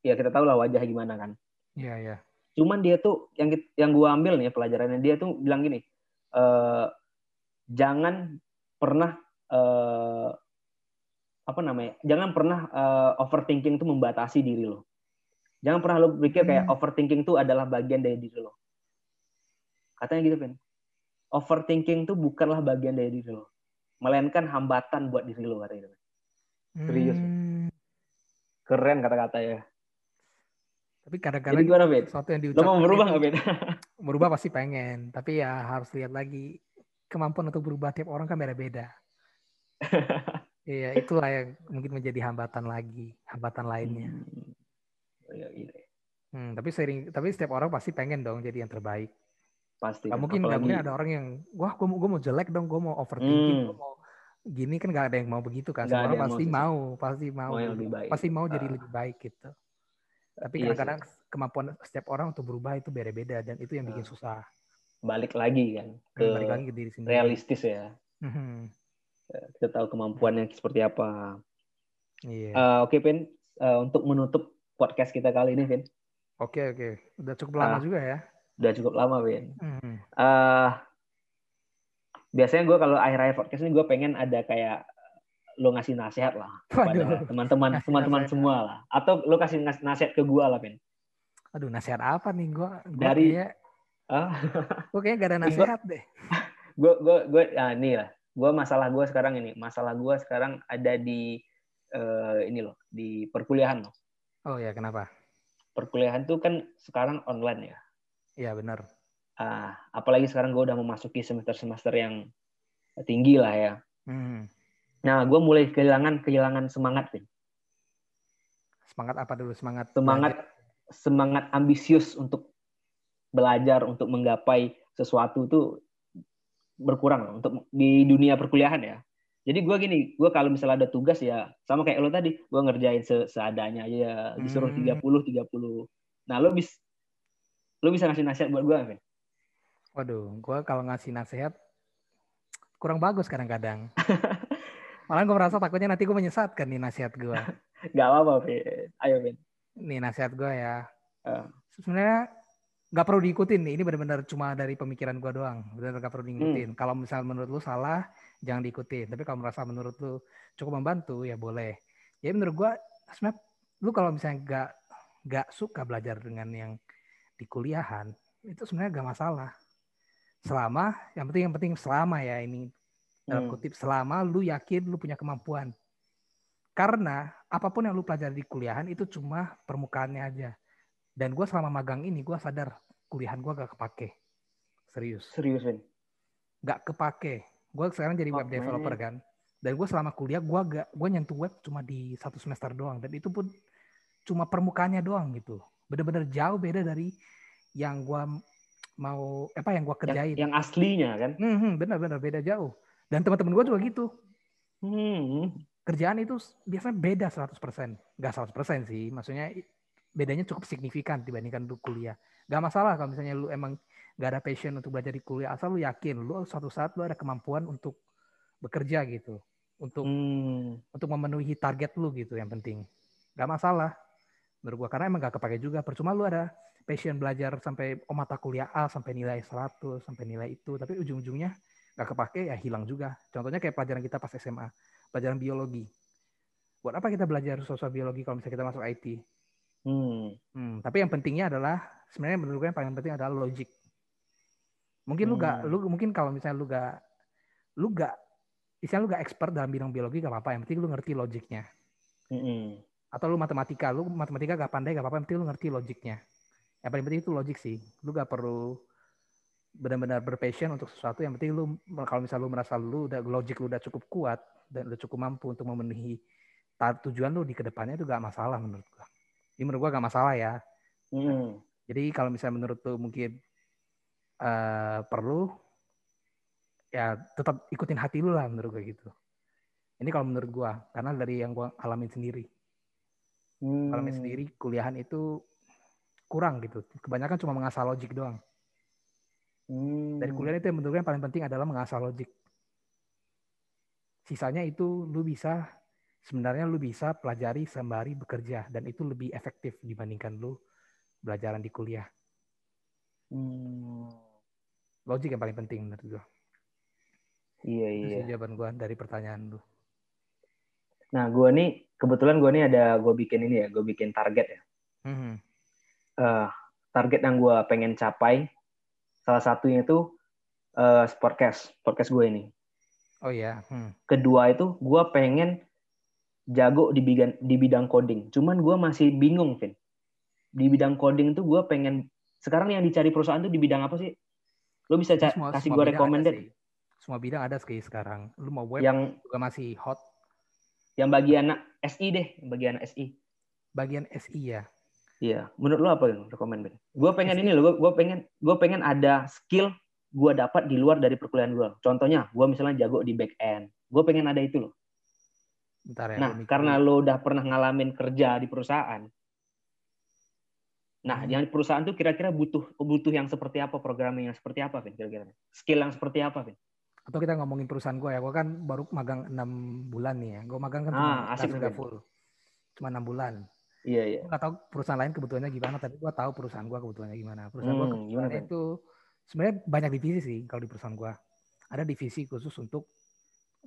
ya kita tahu lah wajah gimana kan. Iya iya. Cuman dia tuh yang yang gua ambil nih pelajarannya dia tuh bilang gini, uh, jangan pernah uh, apa namanya? Jangan pernah uh, overthinking itu membatasi diri lo. Jangan pernah lo pikir kayak hmm. overthinking itu adalah bagian dari diri lo. Katanya gitu, kan. Overthinking itu bukanlah bagian dari diri lo. Melainkan hambatan buat diri lo, katanya gitu. Serius. Hmm. Keren kata-kata ya. Tapi kadang-kadang gimana, sesuatu yang diucapkan... Lo mau berubah nggak, Ben? berubah pasti pengen. Tapi ya harus lihat lagi. Kemampuan untuk berubah tiap orang kan beda-beda. Iya, itulah yang mungkin menjadi hambatan lagi, hambatan lainnya. Hmm ya, gitu. Hmm, tapi sering tapi setiap orang pasti pengen dong jadi yang terbaik. Pasti. Gak mungkin Apalagi... gak mungkin ada orang yang wah gue mau gue mau jelek dong, gue mau overthinking, hmm. gue mau gini kan gak ada yang mau begitu kan. Semua orang pasti mau, pasti mau, mau lebih baik. pasti mau jadi ah. lebih baik gitu. Tapi iya kadang-kadang iya kemampuan setiap orang untuk berubah itu beda-beda dan itu yang bikin uh. susah. Balik lagi kan hmm, ke, balik lagi ke diri sendiri. realistis ya. Hmm. Kita tahu kemampuannya seperti apa. Iya. Uh, Oke, okay, Pin. Uh, untuk menutup podcast kita kali ini, Vin. Oke, oke. Udah cukup lama uh, juga ya. Udah cukup lama. Hmm. Uh, biasanya gue kalau akhir-akhir podcast ini gue pengen ada kayak lo ngasih nasihat lah kepada teman-teman teman-teman semua lah. Atau lo kasih nasihat ke gue lah Vin aduh nasihat apa nih? Gue dari kayak, uh, gue kayak gak ada nasihat deh. Gue gue gue ah, nih lah. Gue masalah gue sekarang ini. Masalah gue sekarang ada di uh, ini loh di perkuliahan loh. Oh ya, kenapa? Perkuliahan tuh kan sekarang online ya. Iya benar. Ah, apalagi sekarang gue udah memasuki semester-semester yang tinggi lah ya. Hmm. Nah, gue mulai kehilangan kehilangan semangat, Vin. Semangat apa dulu? Semangat semangat belajar. semangat ambisius untuk belajar untuk menggapai sesuatu tuh berkurang untuk di dunia perkuliahan ya. Jadi gue gini, gue kalau misalnya ada tugas ya sama kayak lo tadi, gue ngerjain se seadanya aja ya, disuruh hmm. 30 30. Nah, lo bis lo bisa ngasih nasihat buat gue, Vin? Waduh, gue kalau ngasih nasihat kurang bagus kadang-kadang. Malah gue merasa takutnya nanti gue menyesatkan nih nasihat gue. Gak apa-apa, Vin. Ayo, Vin. Nih nasihat gue ya. Uh. Sebenarnya nggak perlu diikutin nih. Ini benar-benar cuma dari pemikiran gue doang. Benar nggak perlu diikutin. Hmm. Kalau misalnya menurut lu salah, jangan diikutin. Tapi kalau merasa menurut lu cukup membantu, ya boleh. Ya menurut gue, sebenarnya lu kalau misalnya nggak nggak suka belajar dengan yang di kuliahan, itu sebenarnya gak masalah. Selama, yang penting yang penting selama ya ini dalam hmm. kutip selama lu yakin lu punya kemampuan. Karena apa pun yang lu pelajari di kuliahan itu cuma permukaannya aja. Dan gue selama magang ini gue sadar kuliahan gue gak kepake. Serius. Serius, Vin? Gak kepake. Gue sekarang jadi web developer kan. Dan gue selama kuliah gue gak gue nyentuh web cuma di satu semester doang. Dan itu pun cuma permukaannya doang gitu. Bener-bener jauh beda dari yang gue mau apa yang gue kerjain. Yang, yang aslinya kan? Hmm, hmm, benar-benar beda jauh. Dan teman-teman gue juga gitu. Hmm. Kerjaan itu biasanya beda 100%. Gak 100% sih. Maksudnya bedanya cukup signifikan dibandingkan lu kuliah. Gak masalah kalau misalnya lu emang gak ada passion untuk belajar di kuliah. Asal lu yakin lu suatu saat lu ada kemampuan untuk bekerja gitu. Untuk hmm. untuk memenuhi target lu gitu yang penting. Gak masalah menurut gua. Karena emang gak kepake juga. Percuma lu ada passion belajar sampai oh mata kuliah A sampai nilai 100 sampai nilai itu. Tapi ujung-ujungnya nggak kepake ya hilang juga. Contohnya kayak pelajaran kita pas SMA pelajaran biologi. Buat apa kita belajar sosial biologi kalau misalnya kita masuk IT hmm. Hmm, tapi yang pentingnya adalah sebenarnya menurut gue yang paling penting adalah logik mungkin hmm. lu gak lu mungkin kalau misalnya lu gak lu gak misalnya lu gak expert dalam bidang biologi gak apa-apa. Yang penting lu ngerti logiknya. Hmm. Atau lu matematika lu matematika gak pandai gak apa-apa yang penting lu ngerti logiknya. Yang paling penting itu logik sih. Lu gak perlu benar-benar berpassion untuk sesuatu yang penting lu kalau misalnya lu merasa lu udah logik lu udah cukup kuat dan udah cukup mampu untuk memenuhi tujuan lu di ke depannya itu gak masalah menurut gua. Ini menurut gua gak masalah ya. Hmm. jadi kalau misalnya menurut lu mungkin uh, perlu ya tetap ikutin hati lu lah menurut gua gitu. Ini kalau menurut gua karena dari yang gua alamin sendiri hmm. alamin sendiri kuliahan itu kurang gitu. Kebanyakan cuma mengasah logik doang. Hmm. Dari kuliah itu yang menurut yang paling penting adalah mengasah logik. Sisanya itu lu bisa sebenarnya lu bisa pelajari sembari bekerja dan itu lebih efektif dibandingkan lu belajaran di kuliah. Hmm. Logik yang paling penting menurut gua. Iya itu iya. jawaban gua dari pertanyaan lu. Nah, gua nih kebetulan gua nih ada gua bikin ini ya, gua bikin target ya. Hmm uh, target yang gue pengen capai salah satunya itu uh, podcast podcast gue ini. Oh ya hmm. kedua itu gue pengen jago di bidang di bidang coding. Cuman gue masih bingung Vin. Di bidang coding tuh gue pengen sekarang yang dicari perusahaan tuh di bidang apa sih? Lo bisa semua, kasih gue recommended. semua bidang ada sih sekarang. Lu mau web yang juga masih hot. yang bagian SI deh bagian SI bagian SI ya Iya, menurut lo apa yang rekomend Ben? Gue pengen ini loh, gue pengen gue pengen ada skill gue dapat di luar dari perkuliahan gue. Contohnya, gue misalnya jago di back end, gue pengen ada itu loh. Bentar ya, nah, karena lo udah pernah ngalamin kerja di perusahaan, nah, hmm. yang perusahaan tuh kira-kira butuh butuh yang seperti apa, programming yang seperti apa, Vin? Kira-kira skill yang seperti apa, Vin? Atau kita ngomongin perusahaan gue ya, gue kan baru magang enam bulan nih ya, gue magang kan cuma ah, asik full, cuma enam bulan. Iya iya. Gue gak tahu perusahaan lain kebutuhannya gimana, tapi gue tahu perusahaan gue kebutuhannya gimana. Perusahaan hmm, gue kebutuhannya itu sebenarnya banyak divisi sih kalau di perusahaan gue. Ada divisi khusus untuk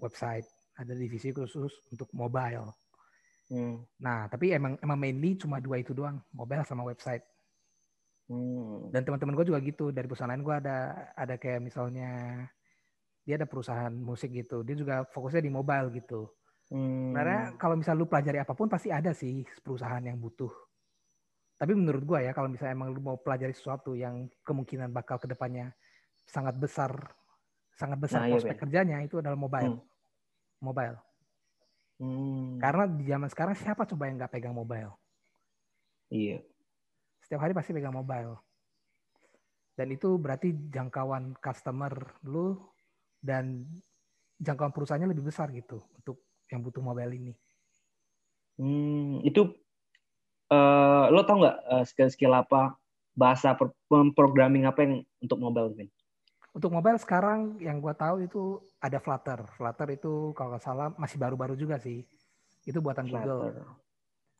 website, ada divisi khusus untuk mobile. Hmm. Nah, tapi emang emang mainly cuma dua itu doang, mobile sama website. Hmm. Dan teman-teman gue juga gitu. Dari perusahaan lain gue ada ada kayak misalnya dia ada perusahaan musik gitu, dia juga fokusnya di mobile gitu. Hmm. Karena kalau misal lu pelajari apa pun pasti ada sih perusahaan yang butuh. Tapi menurut gua ya kalau misalnya emang lu mau pelajari sesuatu yang kemungkinan bakal ke depannya sangat besar, sangat besar nah, iya, prospek iya, kerjanya itu adalah mobile, hmm. mobile. Hmm. Karena di zaman sekarang siapa coba yang nggak pegang mobile? Iya. Setiap hari pasti pegang mobile. Dan itu berarti jangkauan customer lu dan jangkauan perusahaannya lebih besar gitu untuk yang butuh mobile ini. Hmm, itu uh, lo tau nggak uh, skill-skill apa bahasa programming apa yang untuk mobile, Vin? Untuk mobile sekarang yang gue tahu itu ada Flutter. Flutter itu kalau nggak salah masih baru-baru juga sih. Itu buatan Flutter. Google.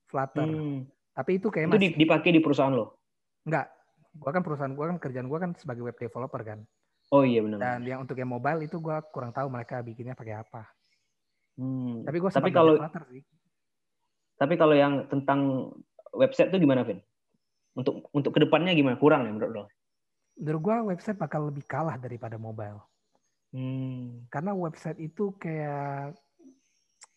Flutter. Hmm. Tapi itu kayak itu masih... dipakai di perusahaan lo? Enggak. Gua kan perusahaan gua kan kerjaan gua kan sebagai web developer kan. Oh iya benar. Dan yang untuk yang mobile itu gua kurang tahu mereka bikinnya pakai apa. Hmm. Tapi gue tapi kalau sih. Tapi kalau yang tentang website tuh gimana, Vin? Untuk untuk ke depannya gimana? Kurang ya menurut lo? Menurut gue website bakal lebih kalah daripada mobile. Hmm. Karena website itu kayak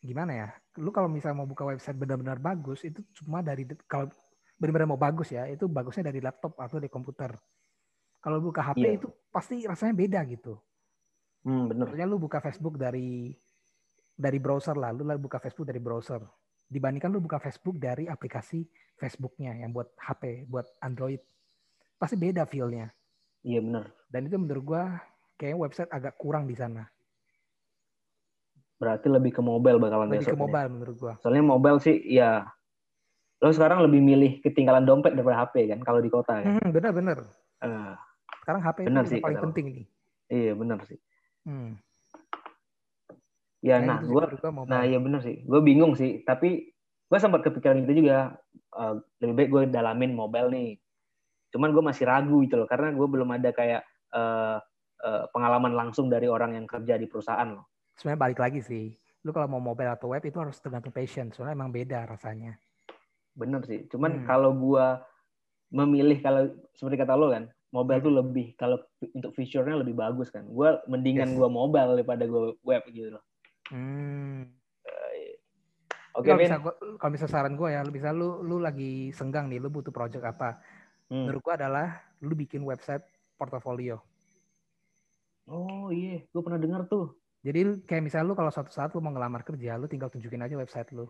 gimana ya? Lu kalau misalnya mau buka website benar-benar bagus itu cuma dari kalau benar-benar mau bagus ya, itu bagusnya dari laptop atau dari komputer. Kalau buka HP yeah. itu pasti rasanya beda gitu. Hmm, bener. Maksudnya lu buka Facebook dari dari browser lah, lu buka Facebook dari browser. Dibandingkan lu buka Facebook dari aplikasi Facebooknya yang buat HP, buat Android. pasti beda feel-nya. Iya benar. Dan itu menurut gua kayak website agak kurang di sana. Berarti lebih ke mobile bakalan lebih ke mobile ya. menurut gua. Soalnya mobile sih ya lo sekarang lebih milih ketinggalan dompet daripada HP kan kalau di kota kan. Hmm, benar benar. Uh, sekarang HP bener itu sih, paling penting nih. Iya benar sih. Hmm. Ya nah, nah gue nah iya benar sih. Gue bingung sih, tapi gue sempat kepikiran itu juga. Uh, lebih baik gue dalamin mobile nih. Cuman gue masih ragu gitu loh, karena gue belum ada kayak uh, uh, pengalaman langsung dari orang yang kerja di perusahaan loh. Sebenarnya balik lagi sih, lu kalau mau mobile atau web itu harus tergantung passion, soalnya emang beda rasanya. Bener sih, cuman hmm. kalau gue memilih kalau seperti kata lo kan, mobile tuh lebih kalau untuk fiturnya lebih bagus kan. Gue mendingan yes. gue mobile daripada gue web gitu loh. Hmm. Oke, okay, kalau bisa kalau bisa saran gue ya, lu bisa lu lu lagi senggang nih, lu butuh project apa? Hmm. Menurut gue adalah lu bikin website portofolio. Oh iya, gue pernah dengar tuh. Jadi kayak misalnya lu kalau suatu saat lu mau ngelamar kerja, lu tinggal tunjukin aja website lu.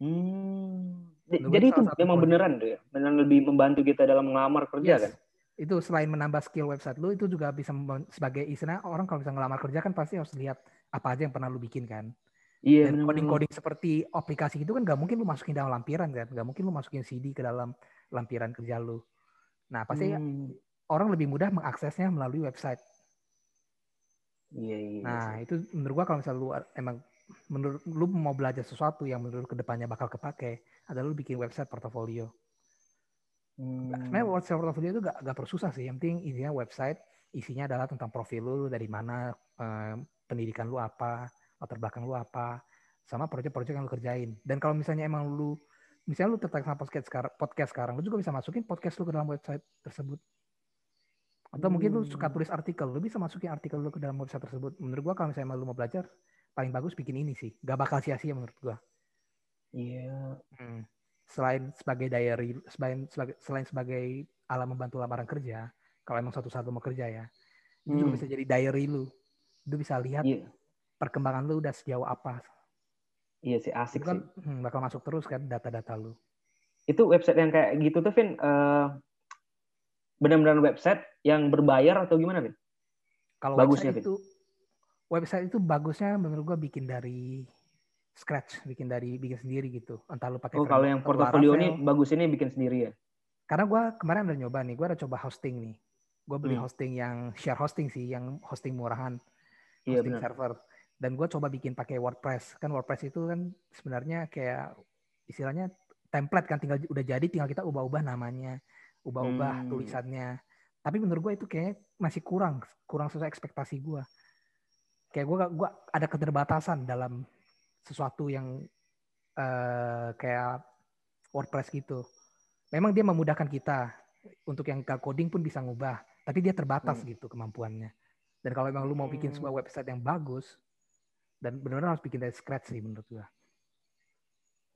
Hmm. Lu Jadi itu memang beneran tuh ya? Beneran lebih membantu kita dalam ngelamar kerja yes. kan? Itu selain menambah skill website lu, itu juga bisa sebagai istilah orang kalau bisa ngelamar kerja kan pasti harus lihat apa aja yang pernah lu bikin kan. Iya. Dan coding-coding seperti aplikasi itu kan gak mungkin lu masukin dalam lampiran kan, gak mungkin lu masukin CD ke dalam lampiran kerja lu. Nah pasti hmm. orang lebih mudah mengaksesnya melalui website. Iya, iya. Nah itu menurut gua kalau misalnya lu emang menurut lu mau belajar sesuatu yang menurut ke depannya bakal kepake, adalah lu bikin website portofolio. Hmm. Sebenarnya website portofolio itu gak, gak persusah sih. Yang penting isinya website, isinya adalah tentang profil lu, dari mana, eh, pendidikan lu apa, latar belakang lu apa, sama proyek-proyek yang lu kerjain. Dan kalau misalnya emang lu misalnya lu tertarik sama podcast sekarang, podcast sekarang, lu juga bisa masukin podcast lu ke dalam website tersebut. Atau hmm. mungkin lu suka hmm. tulis artikel, lu bisa masukin artikel lu ke dalam website tersebut. Menurut gua kalau misalnya lu mau belajar, paling bagus bikin ini sih. Gak bakal sia-sia menurut gua. Iya. Yeah. Hmm. Selain sebagai diary, selain sebagai, selain sebagai alat membantu lamaran kerja, kalau emang lu mau kerja ya, itu hmm. juga bisa jadi diary lu. Lu bisa lihat yeah perkembangan lu udah sejauh apa. Iya sih asik kan, sih. Hmm, bakal masuk terus kan data-data lu. Itu website yang kayak gitu tuh Vin uh, benar-benar website yang berbayar atau gimana Vin? Kalau bagusnya website itu website itu bagusnya menurut gua bikin dari scratch, bikin dari bikin sendiri gitu. Entah lu pakai Oh, kalau yang portofolio ini bagus ini bikin sendiri ya. Karena gua kemarin udah nyoba nih, gua udah coba hosting nih. Gua beli hmm. hosting yang share hosting sih, yang hosting murahan. Iya, hosting iya, server dan gue coba bikin pakai WordPress kan WordPress itu kan sebenarnya kayak istilahnya template kan tinggal udah jadi tinggal kita ubah-ubah namanya ubah-ubah hmm. tulisannya tapi menurut gue itu kayak masih kurang kurang sesuai ekspektasi gue kayak gue gua ada keterbatasan dalam sesuatu yang uh, kayak WordPress gitu. Memang dia memudahkan kita untuk yang ke coding pun bisa ngubah tapi dia terbatas hmm. gitu kemampuannya. Dan kalau memang lu mau bikin sebuah hmm. website yang bagus dan benar-benar harus bikin dari scratch sih menurut gua.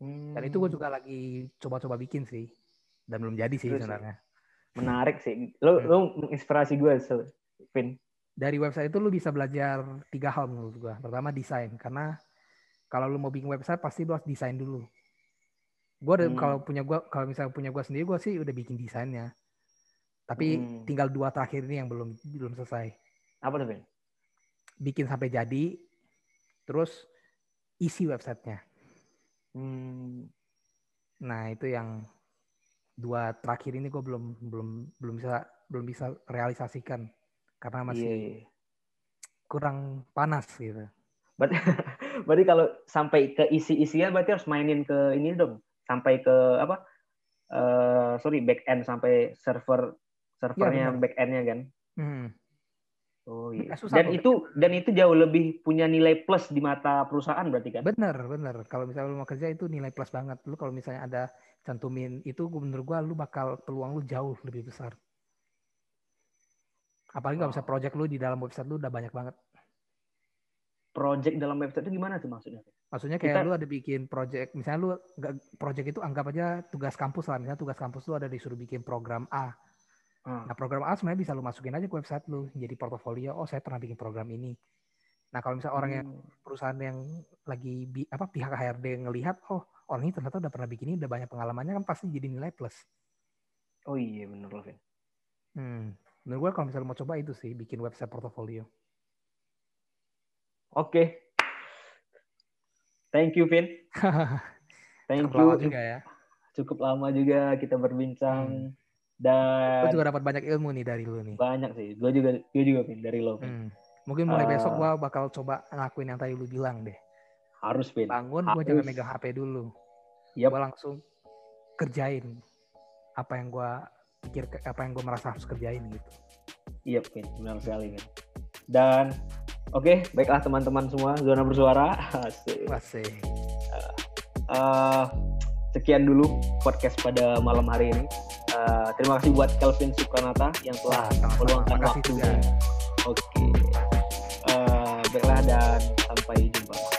Hmm. dan itu gua juga lagi coba-coba bikin sih dan belum jadi sih sebenarnya. Menarik sih. Lo hmm. lo menginspirasi gue so, Vin. Dari website itu lu bisa belajar tiga hal menurut gua. Pertama desain. Karena kalau lu mau bikin website pasti lu harus desain dulu gue hmm. kalau punya gua kalau misalnya punya gua sendiri gua sih udah bikin desainnya tapi hmm. tinggal dua terakhir ini yang belum belum selesai apa tuh Vin bikin sampai jadi terus isi websitenya. Hmm. Nah itu yang dua terakhir ini gue belum belum belum bisa belum bisa realisasikan karena masih yeah. Iya. kurang panas gitu. Berarti, berarti kalau sampai ke isi-isinya berarti harus mainin ke ini dong, sampai ke apa? Uh, sorry back end sampai server servernya ya, back endnya kan. Hmm. Oh iya. Dan itu dan itu jauh lebih punya nilai plus di mata perusahaan berarti kan? Bener bener. Kalau misalnya lu mau kerja itu nilai plus banget. Lu kalau misalnya ada cantumin itu menurut gua lu bakal peluang lu jauh lebih besar. Apalagi kalau misalnya project lu di dalam website lu udah banyak banget. Project dalam website itu gimana sih maksudnya? Maksudnya kayak Kita... lu ada bikin project, misalnya lu project itu anggap aja tugas kampus lah. Misalnya tugas kampus lu ada disuruh bikin program A Hmm. Nah program A sebenarnya bisa lu masukin aja ke website lu jadi portofolio. Oh saya pernah bikin program ini. Nah kalau misalnya orang yang hmm. perusahaan yang lagi bi, apa pihak HRD ngelihat, oh orang ini ternyata udah pernah bikin ini, udah banyak pengalamannya kan pasti jadi nilai plus. Oh iya bener loh, Vin. Hmm. Menurut gue kalau misalnya mau coba itu sih bikin website portofolio. Oke. Okay. Thank you, Vin. Thank Cukup you. Lama juga ya. Cukup lama juga kita berbincang. Hmm. Dan gue juga dapat banyak ilmu nih dari lu nih. Banyak sih. Gue juga gue juga Vin dari lo. Hmm. Mungkin mulai uh, besok gue bakal coba ngelakuin yang tadi lu bilang deh. Harus, Vin. Bangun gue jangan megang HP dulu. Yep. Gue langsung kerjain apa yang gue pikir apa yang gue merasa harus kerjain gitu. Iya, Pin, benar sekali, Pin. Dan oke, okay, baiklah teman-teman semua zona bersuara. Asik. Asik. Uh, sekian dulu podcast pada malam hari ini. Uh, terima kasih buat Kelvin Sukranata yang telah meluangkan waktu. Oke. Okay. Uh, baiklah dan sampai jumpa.